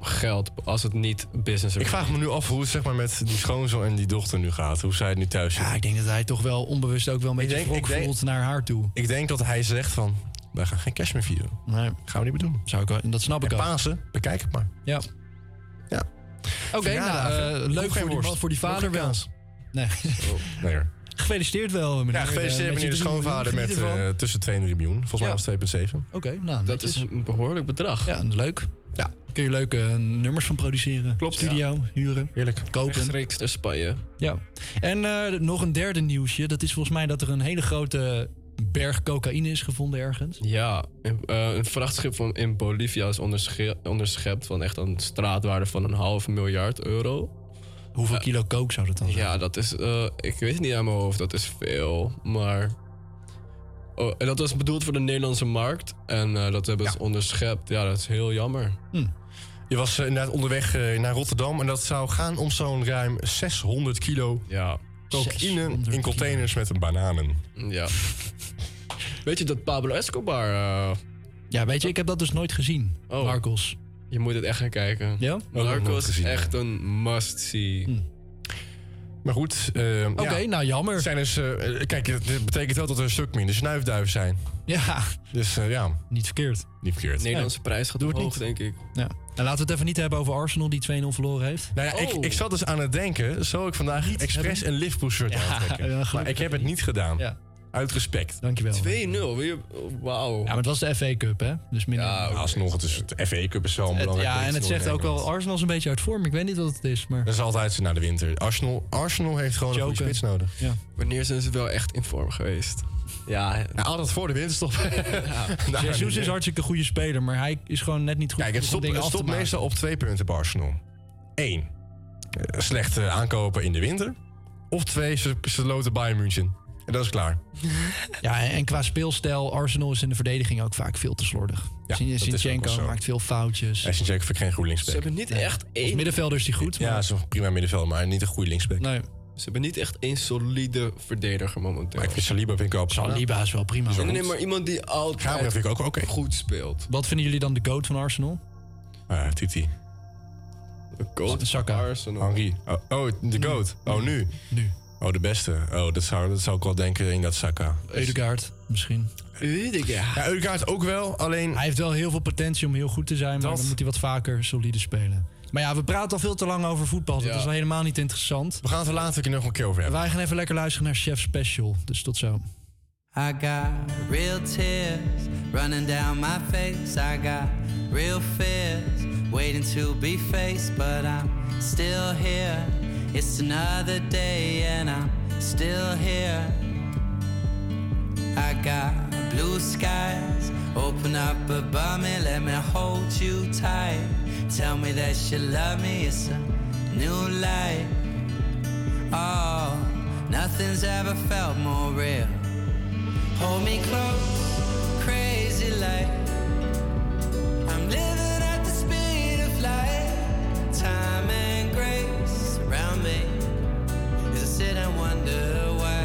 geld. Als het niet business Ik vraag me nu af hoe het zeg maar, met die schoonzoon en die dochter nu gaat. Hoe zij het nu thuis zit. Ja, ik denk dat hij toch wel onbewust ook wel een beetje denk- ik denk- voelt naar haar toe. Ik denk dat hij zegt van, wij gaan geen cash meer vieren. Nee, Gaan we niet meer doen. zou ik wel, dat snap ik En ook. Pasen, bekijk het maar. Ja. Ja. Oké, nou, eh, leuk voor die, voor die vader wel. Nee. Nee hoor. Gefeliciteerd wel, meneer. Ja, gefeliciteerd Eh, meneer de schoonvader met eh, tussen 2 en 3 miljoen. Volgens mij Ja. was het 2,7. Oké, nou, Dat is een behoorlijk bedrag. Ja, leuk. Ja. Kun je leuke nummers van produceren. Klopt, Studio, huren, Heerlijk. kopen. Rechtstreeks naar Spanje. Ja. En eh, nog een derde nieuwsje. Dat is volgens mij dat er een hele grote berg cocaïne is gevonden ergens. Ja, een, eh, een vrachtschip van in Bolivia is ondersche- onderschept van echt een straatwaarde van een half miljard euro. Hoeveel kilo coke zou dat dan zijn? Ja, dat is, eh, ik weet het niet aan mijn hoofd, dat is veel, maar... Oh, en dat was bedoeld voor de Nederlandse markt en eh, dat hebben ze onderschept. Ja, dat is heel jammer. Je was eh, inderdaad onderweg eh, naar Rotterdam en dat zou gaan om zo'n ruim 600 kilo Ja, Cocaïne in containers met bananen. Ja. Weet je dat Pablo Escobar... eh, Ja, weet je, ik heb dat dus nooit gezien. Oh. Narcos. Je moet het echt gaan kijken. Ja? nooit Narcos is gezien, echt een must-see. Maar goed. eh, Oké, nou jammer. Zijn dus, eh, kijk, het betekent wel dat er een stuk minder snuifduiven zijn. Ja. Dus eh, ja. Niet verkeerd. Niet verkeerd. Nederlandse prijs gaat Doe het niet. denk ik. Ja. Nou, laten we het even niet hebben over Arsenal die 2-0 verloren heeft. Nou ja, ik, Oh. ik zat dus aan het denken, zou ik vandaag expres een Liverpool shirt Ja, aantrekken? maar ik heb het niet gedaan. Ja. Uit respect. Dankjewel. 2-0. weer- Wauw. Ja, maar het was de FA Cup, hè? Dus minder. Ja. Alsnog, het is de FA Cup is zo Het- belangrijk. ja, en het zegt ook wel, Arsenal is een beetje uit vorm. Ik weet niet wat het is, maar... Dat is altijd zo na de winter. Arsenal, Arsenal heeft gewoon een goede spits nodig. Ja. Wanneer zijn ze wel echt in vorm geweest? Ja, Nou, altijd voor de winterstop. *laughs* Nou, Jesus is hartstikke goede speler, maar hij is gewoon net niet goed Kijk, het stopt, het meestal op twee punten bij Arsenal. Eén, eh, slechte aankopen in de winter. Of twee, ze, ze loten Bayern München. En dat is klaar. *laughs* Ja, en qua speelstijl, Arsenal is in de verdediging ook vaak veel te slordig. Ja, ook Sinchenko maakt veel foutjes. En Sinchenko vind ik geen goede ze linksback. hebben niet echt Als één... middenvelder is hij goed, maar... Ja, zo'n prima middenveld, maar niet een goede linksback. Nee, Ze hebben niet echt één solide verdediger momenteel. Maar ik vind Saliba vind ik wel Saliba is wel prima. Nee, nee, maar iemand die altijd Gabriel vind ik ook oké. goed speelt. Wat vinden jullie dan de goat van Arsenal? Ah, Titi. De coach Saka. Arsenal. Henri. Oh, oh, de GOAT. Oh, nu. Nu. Oh, de beste. Oh, dat zou, dat zou ik wel denken in dat Saka. Eudegaard, misschien. Eudegaard. Ja, Eudegaard ook wel, alleen... Hij heeft wel heel veel potentie om heel goed te zijn, maar Dat- dan moet hij wat vaker solide spelen. Maar ja, we praten al veel te lang over voetbal. Dat Ja. is al helemaal niet interessant. We gaan het er later nog een keer over hebben. Wij gaan even lekker luisteren naar Chef Special. Dus tot zo. I got real tears running down my face. I got real fears waiting to be faced, but I'm still here. It's another day and I'm still here. I got blue skies open up above me, let me hold you tight. Tell me that you love me, it's a new life. Oh, nothing's ever felt more real. Hold me close, crazy light. I'm living around me. As I sit and wonder why.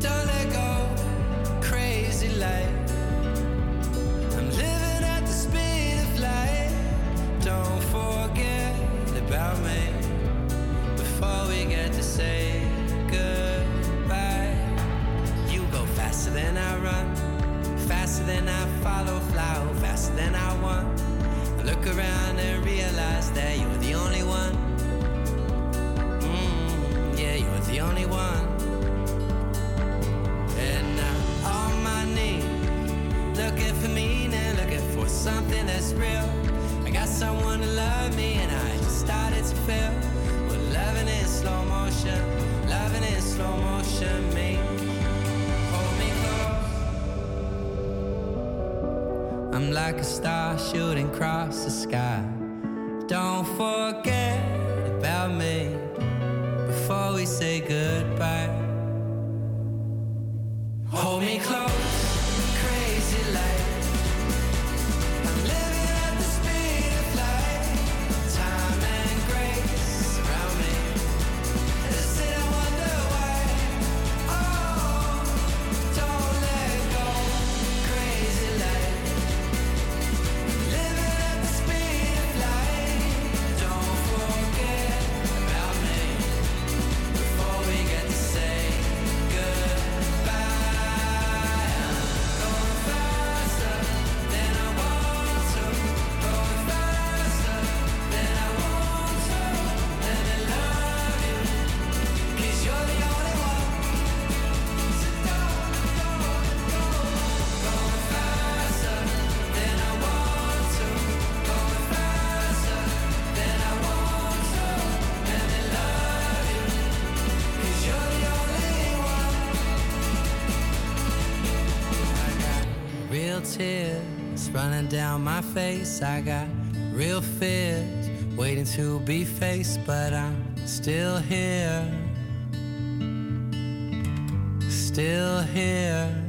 Don't let go, crazy light. I'm living at the speed of light. Don't forget about me before we get to say goodbye. You go faster than I run, faster than I follow, fly faster than I want. Look around and realize that you're the only one. Mm, yeah, you're the only one. And I'm on my knees, looking for meaning, looking for something that's real. I got someone to love me, and I just started to feel. Well, loving in slow motion, loving in slow motion, me. I'm like a star shooting across the sky. Don't forget about me before we say goodbye. Hold me close, down my face. I got real fears waiting to be faced, but I'm still here. Still here.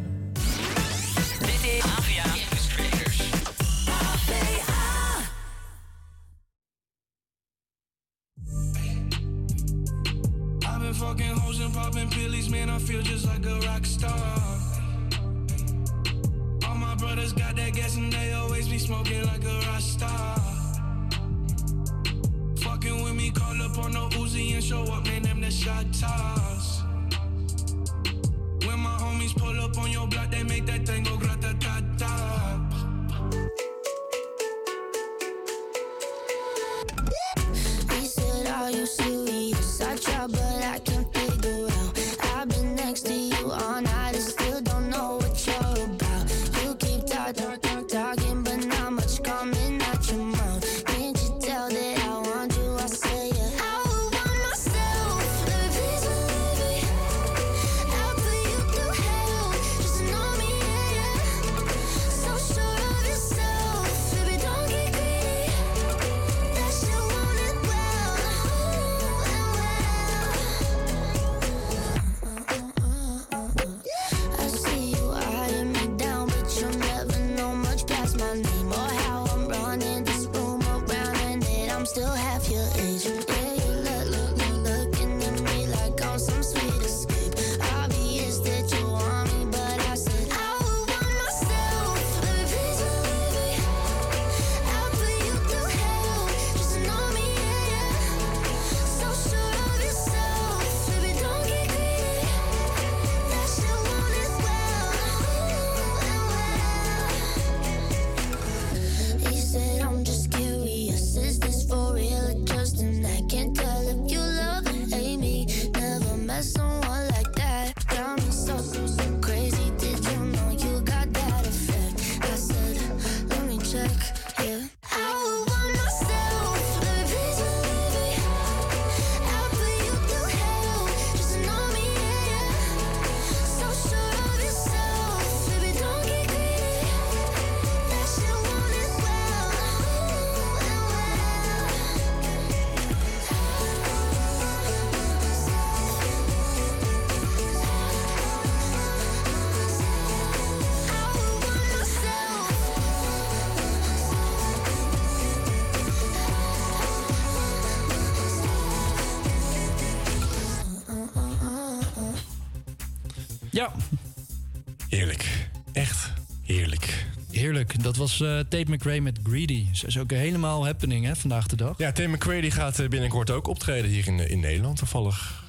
Dat was eh Tate McRae met Greedy. Ze is ook helemaal happening hè, vandaag de dag. Ja, Tim McQuarrie die gaat eh, binnenkort ook optreden hier in, in Nederland toevallig.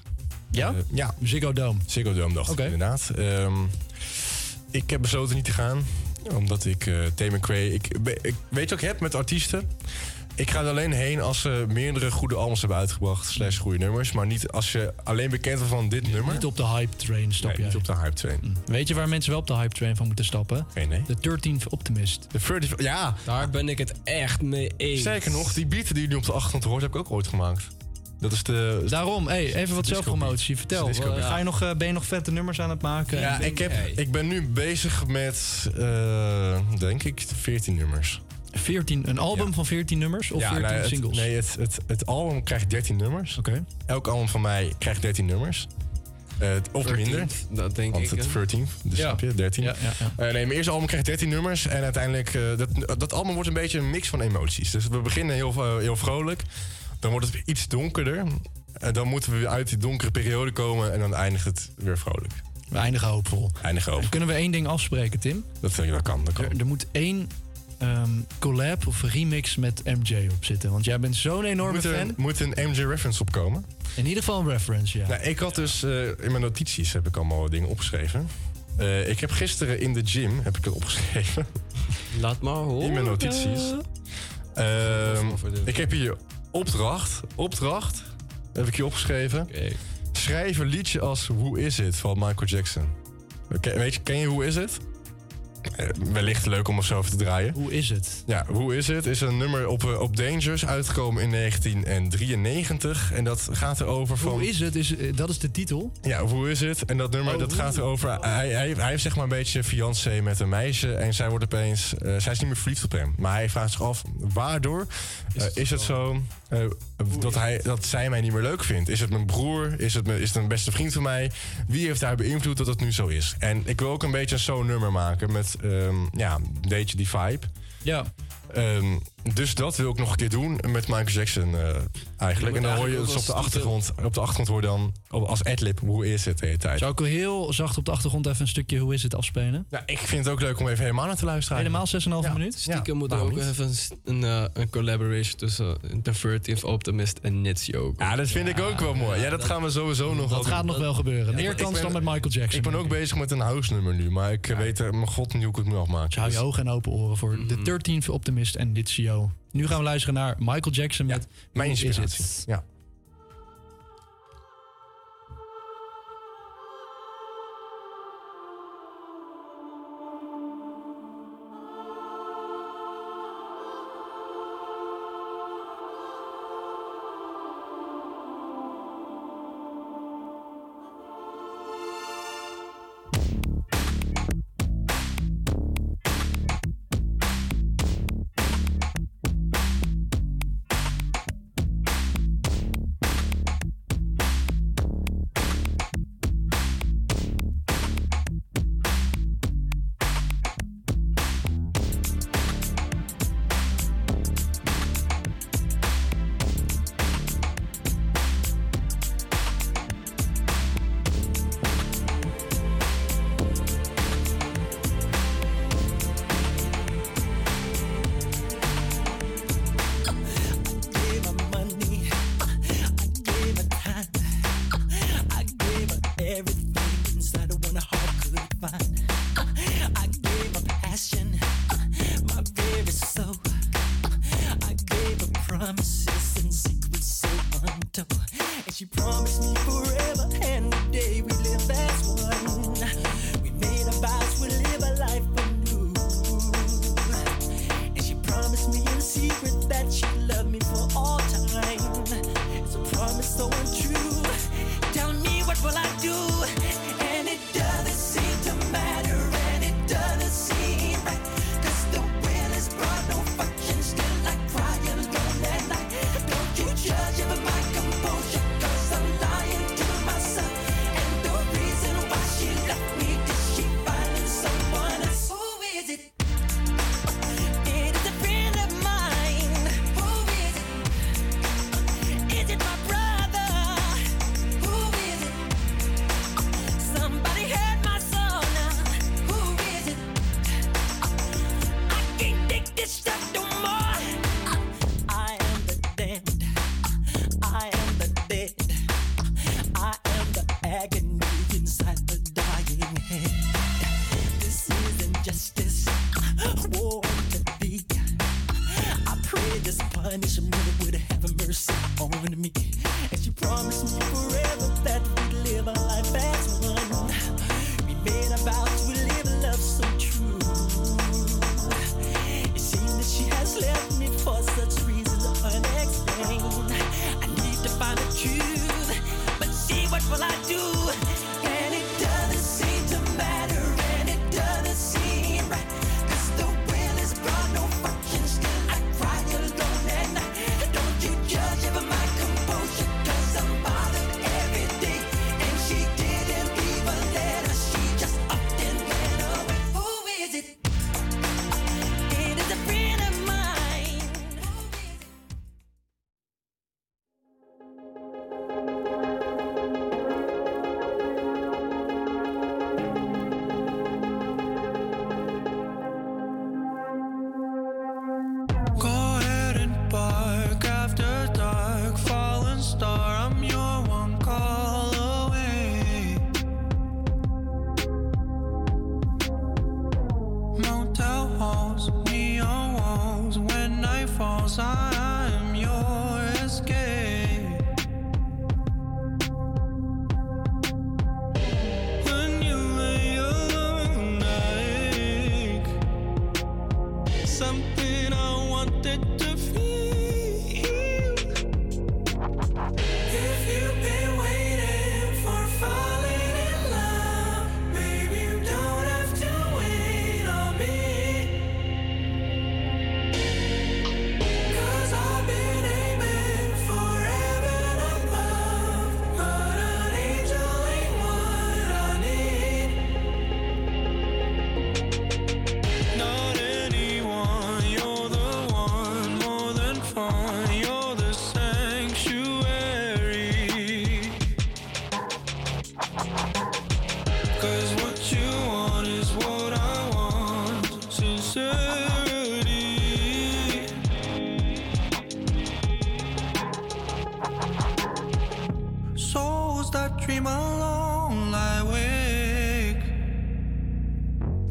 Ja? Eh, ja. Ziggo Dome. Ziggo Dome, dacht Oké. ik inderdaad. Ehm, ik heb besloten niet te gaan. Omdat ik uh, Tim McRae... Ik weet wat ik heb met artiesten. Ik ga er alleen heen als ze meerdere goede albums hebben uitgebracht. Slash goede nummers. Maar niet als je alleen bekend bent van dit nummer. Niet op de hype train stap Nee, jij. niet op de hype train. Weet je waar mensen wel op de hype train van moeten stappen? Geen nee. De 13th Optimist. De 30, ja. Daar ben ik het echt mee eens. Sterker nog, die beat die je nu op de achtergrond hoort, heb ik ook ooit gemaakt. Dat is de... Daarom, hey, even wat zelfpromotie. Vertel, disco ga je nog, eh, ben je nog vette nummers aan het maken? Ja, ik, heb, ik ben nu bezig met, eh, denk ik, 14 nummers. 14, een album van 14 nummers of 14 nee, het- singles? nee, het, het, het album krijgt 13 nummers. Oké. Elk album van mij krijgt 13 nummers. Eh, of 13th, minder. dat denk Want ik, het hè? 13, dus Ja. snap je, 13. Ja, ja, ja. Eh, nee, mijn eerste album krijgt 13 nummers. En uiteindelijk, eh, dat, dat album wordt een beetje een mix van emoties. Dus we beginnen heel, heel vrolijk. Dan wordt het iets donkerder. En dan moeten we weer uit die donkere periode komen. En dan eindigt het weer vrolijk. We eindigen hoopvol. Eindigen hoopvol. Kunnen we één ding afspreken, Tim? Dat, vind ik- dat kan, dat kan. Er, er moet één ehm, collab of remix met MJ op zitten. Want jij bent zo'n enorme Moet er, fan. moet een MJ-reference opkomen? In ieder geval een reference, ja. Nou, ik had dus eh, in mijn notities heb ik allemaal dingen opgeschreven. Eh, ik heb gisteren in de gym heb ik het opgeschreven. Laat maar horen. In mijn notities. Ehm, ik heb hier opdracht. Opdracht. Heb ik hier opgeschreven. Schrijf een liedje als Who Is It van Michael Jackson. Oké, weet je, ken je Who Is It? Eh, wellicht leuk om er zo over te draaien. Hoe is het? Ja, Who Is It is een nummer op, eh, op Dangerous uitgekomen in 1993. En dat gaat erover van... Hoe is het? Is, eh, dat is de titel. Ja, hoe is het? En dat nummer, Oh, dat hoe- gaat erover... Hij, hij, hij heeft zeg maar een beetje fiancé met een meisje... en zij wordt opeens... eh, zij is niet meer verliefd op hem. Maar hij vraagt zich af, waardoor is het zo... dat, hij, dat zij mij niet meer leuk vindt? Is het mijn broer? Is het, mijn- is het een beste vriend van mij? Wie heeft daar beïnvloed dat het nu zo is? En ik wil ook een beetje zo'n nummer maken... met, Ehm, ja, een beetje die vibe. Ja. Ehm, dus dat wil ik nog een keer doen met Michael Jackson eh, eigenlijk. en dan hoor je dus op de achtergrond, eh, op de achtergrond hoor dan als adlib hoe is het de hele tijd. Zou ik heel zacht op de achtergrond even een stukje hoe is het afspelen? Ja, ik vind het ook leuk om even helemaal naar te luisteren. Helemaal 6,5 ja. minuut? Stiekem ja, moet er ook even een, een, eh, een, collaboration tussen The Furtive Optimist en Nitsio. Ja, dat vind ik ook wel mooi. Ja, dat, gaan we sowieso nog Dat gaat nog wel gebeuren. Meer kans dan met Michael Jackson. Ik ben ook bezig met een house nummer nu, maar ik weet er, mijn god niet hoe ik het nu afmaken. Dus hou je dus- ogen en open oren voor mhm. The 13th Optimist en Nitsio. Nu gaan we luisteren naar Michael Jackson met Mijn Inspiratie. Ja.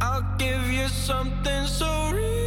I'll give you something so real.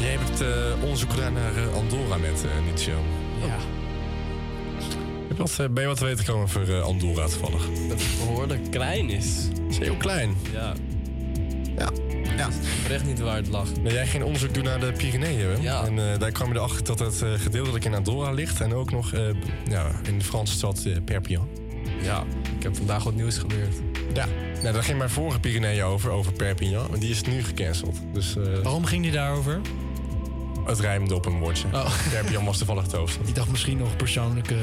Jij hebt eh, onderzoek gedaan naar eh, Andorra net, eh niet zo. Ja. Heb je wat, ben je wat te weten gekomen over Andorra toevallig? Dat het behoorlijk klein is. is heel klein. Ja. Ja. ja. Echt niet waar het lag. Ben jij geen onderzoek doen naar de Pyreneeën? Hè? Ja. En daar kwam je erachter dat het eh, gedeeltelijk in Andorra ligt. En ook nog ja, in de Franse stad Perpignan. Ja, ik heb vandaag wat nieuws geleerd. Ja, nou, daar ging mijn vorige Pyreneeën over, over Perpignan. Maar die is nu gecanceld. Dus, eh, Waarom ging die daarover? Het rijmde op een woordje. *laughs* Perpignan was toevallig het hoofd. Ik dacht misschien nog persoonlijke...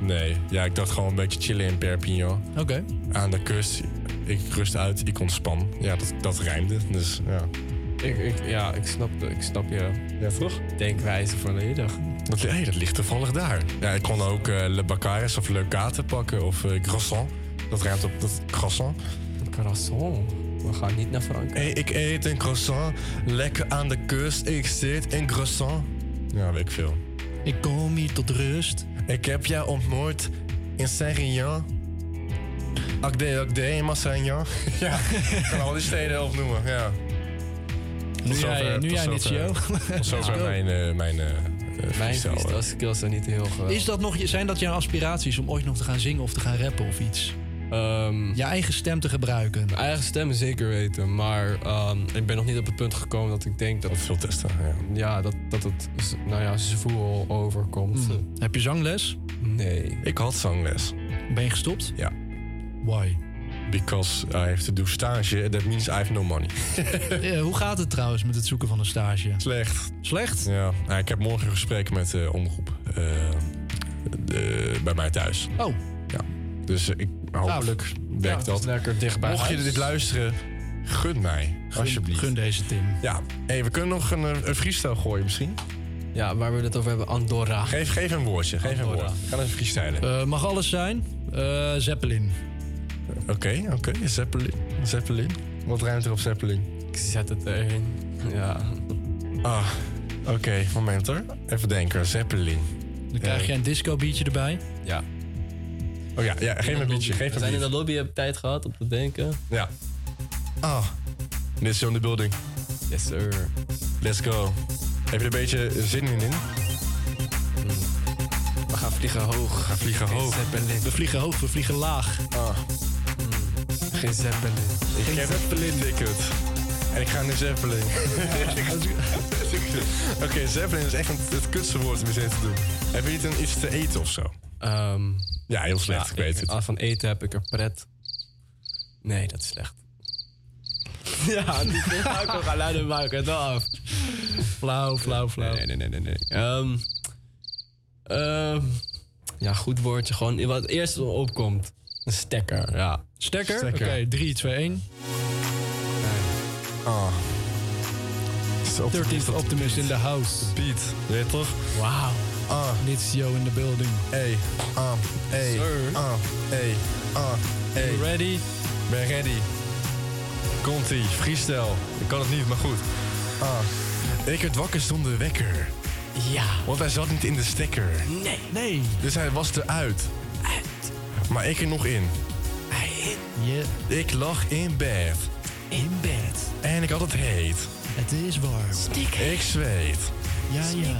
Nee, ja, ik dacht gewoon een beetje chillen in Perpignan. Oké. Aan de kust. Ik rust uit, ik ontspan. Ja, dat, dat rijmde. Dus ja. Ik, ik, ja, ik snap, ik snap je Ja, toch? denkwijze volledig. Dat, hey, dat ligt toevallig daar. Ja, ik kon ook eh, Le Baccaris of Le Gate pakken of eh, Croissant. Dat rijmt op dat croissant. Croissant? We gaan niet naar Frankrijk. Hey, ik eet een croissant, lekker aan de kust. Ik zit in croissant. Ja, weet ik veel. Ik kom hier tot rust. Ik heb jou ontmoet in Saint-Ryan. Akde, Akde, Massaignan. *laughs* ja, ik kan al die steden opnoemen, ja. Nu Tot jij, nu jij niet, Gio. Tot zover mijn, eh, mijn eh, eh, Mijn freestyle, freestyle skills zijn niet heel geweldig. Is dat nog, zijn dat jouw aspiraties om ooit nog te gaan zingen of te gaan rappen of iets? Ehm, Je eigen stem te gebruiken. Mijn eigen stem zeker weten, maar ehm, ik ben nog niet op het punt gekomen dat ik denk dat... Wat veel testen, ja. Ja, dat, dat het, nou ja, zwoel overkomt. Hmm. Heb je zangles? Nee. Ik had zangles. Ben je gestopt? Ja. Why? Because I have to do stage, that means I have no money. *laughs* Eh, hoe gaat het trouwens met het zoeken van een stage? Slecht. Slecht? Ja, nou, ik heb morgen een gesprek met de omroep. eh, de- bij mij thuis. Oh. Ja. Dus eh, ik hopelijk Ja, werkt het dat. is lekker dichtbij Mocht je dit luisteren, gun mij. alsjeblieft. Gun deze Tim. Ja. Hey, we kunnen nog een, eh, een freestyle gooien misschien. Ja, waar we het over hebben, Andorra. Geef, geef een woordje. Geef een woord. Gaan even freestylen. Eh, mag alles zijn? Eh, Zeppelin. Oké, oké. Zeppelin. Zeppelin. Wat ruimt er op Zeppelin? Ik zet het erin. Ja. Ah, oké. moment hoor. Even denken. Zeppelin. Dan krijg je een disco beatje erbij. Ja. Oh ja, ja geef een. Geef We zijn in de lobby, heb tijd gehad om te denken. Ja. Ah, dit is on the building. Yes, sir. Let's go. Heb je er een beetje zin in? in? We gaan vliegen hoog. We gaan vliegen hoog. Zeppelin. We vliegen hoog, we vliegen laag. Ah, Geen Zeppelin. ik heb Zeppelin ticket. En ik ga nu Zeppelin. *laughs* Oké, Zeppelin is echt een, het kutste woord om eens te doen. Heb je niet een, iets te eten of zo? Ehm, Ja, heel slecht. ja, ik weet het. Als van eten heb ik er pret. Nee, dat is slecht. *laughs* ja, die ga ik ook geluiden maken. Af. Flauw, flauw, flauw. Nee, nee, nee, nee. nee. Ehm, ehm, ja, goed woordje. Gewoon wat het eerste wat opkomt. Een stekker, ja. Stekker? Stekker. Oké, 3, 2, 1. Zo 13th Optimist in the house. Beat, weet je toch? Wauw. Ah, Nitsio in the building. hey, ah, hey, Sir. ah, hey, ah, hey. You ready? Ben ready. Komt-ie, freestyle. Ik kan het niet, maar goed. Ah, ik werd wakker zonder wekker. Ja. Want hij zat niet in de stekker. Nee. Nee. Dus hij was eruit. Uit. Maar ik er nog in. Hij in. Je Ik lag in bed. in bed. En ik had het heet. Het is warm. Ik zweet. Ja, ja.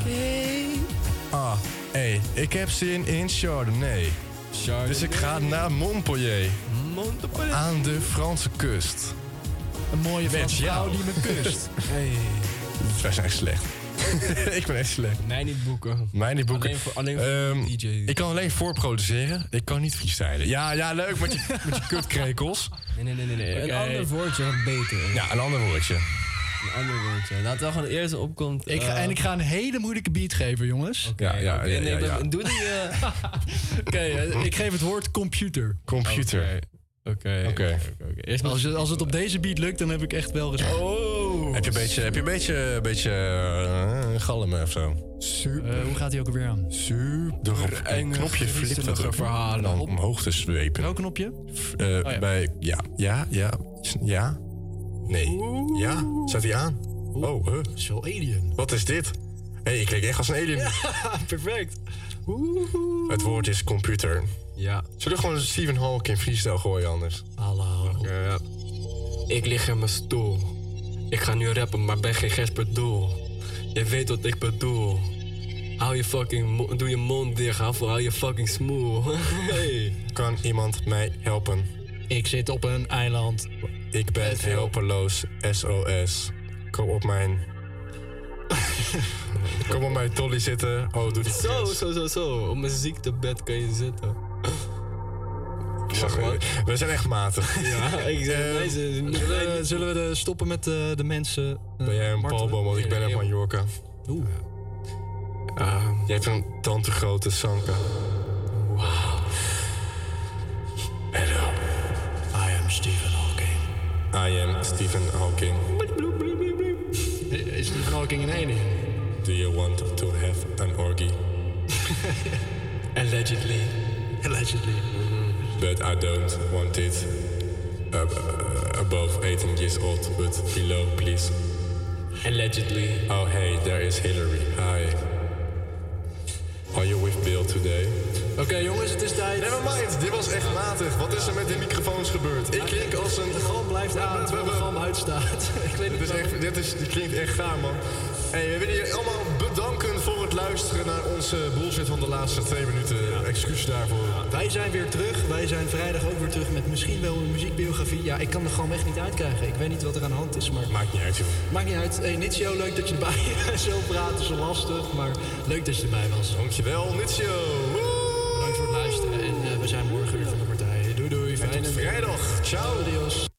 Ah, hey, ik heb zin in Chardonnay. Dus ik ga naar Montpellier. Montpellier. Aan de Franse kust. Een mooie Met Franse vrouw jou. die me kust. *laughs* Hey. Wij zijn echt slecht. *laughs* ik ben echt slecht. Mij niet boeken. Mij niet boeken. Alleen voor, alleen voor Ehm, DJ. ik kan alleen voorproduceren. Ik kan niet freestylen. Ja, ja, leuk met je, met je *laughs* kutkrekels. Nee, nee, nee, nee. Een ander woordje wat beter. Ja, een ander woordje. Een ander woordje. Laten we gewoon het eerste opkomt. Ik ga, eh, en ik ga een hele moeilijke beat geven, jongens. Oké, Ja, ja, oké, ja. Doe die... eh, *laughs* eh, ik geef het woord computer. Computer. Oké. Oké. oké. Eerst Als, het- als het op deze beat lukt, dan heb ik echt wel respect. Oh! Heb je een beetje, heb je een beetje, een beetje uh, galmen of zo? Eh, hoe gaat hij ook alweer aan? Super. Een knopje flippen griezelige drukken. verhalen. Dan omhoog te zwepen. Welk knopje? Eh, ja. Bij, ja, ja, ja, ja. Nee. Ja, staat hij aan? Oh, huh. Zo alien. Wat is dit? Hé, hey, ik klink echt als een alien. *laughs* Perfect. Het woord is computer. Ja. Zullen we gewoon Stephen Hawking freestyle gooien anders? Hallo. Ja, ja. Ik lig in mijn stoel. Ik ga nu rappen, maar ben geen Gesper Doel. Je weet wat ik bedoel. Hou je fucking... Doe je mond dicht, hou hou je fucking smoel. *laughs* hey. Kan iemand mij helpen? Ik zit op een eiland. Ik ben hulpeloos. SOS. Kom op mijn... *laughs* Kom op mijn tolly zitten. Oh, doe die Zo, zo, zo, zo. Op mijn ziektebed kan je zitten. Zeg maar, we zijn echt matig. *laughs* Ja, ik zeg, Eh, niet Zullen we, de stoppen met eh, de mensen? eh, Ben jij een martelen? palboom, want ik ben uit Mallorca. Oeh. Ah, jij hebt een tante grote Sanka. Wauw. Hello. I am Hawking. I am Stephen Hawking. Is Stephen Hawking een alien? Do you want to have an orgy? *laughs* Allegedly. Allegedly. But I don't want it uh, above 18 years old, but below, please. Allegedly. Oh, hey, there is Hillary. Hi. Are you with Bill today? Oké jongens, het is tijd. Never mind, dit was echt matig. Wat is er met die microfoons gebeurd? Ik klink als een... De galm blijft aan, terwijl de galm uitstaat. *laughs* ik weet Dit, niet is echt, dit, is, dit klinkt echt gaar, man. Hey, we willen jullie allemaal bedanken het luisteren naar onze bullshit van de laatste twee minuten. Excuus daarvoor. Wij zijn weer terug. Wij zijn vrijdag ook weer terug met misschien wel een muziekbiografie. Ja, ik kan de galm echt niet uitkrijgen. Ik weet niet wat er aan de hand is, maar... Maakt niet uit, joh. Maakt niet uit. Hey, Nitsio, leuk dat je erbij bent. *laughs* Zo praten, zo lastig. Maar leuk dat je erbij was. Dankjewel, Nitsio. Bedankt voor het luisteren. En eh, we zijn morgen weer van de partij. Doei doei. En tot Fijne vrijdag. Ciao. Adios.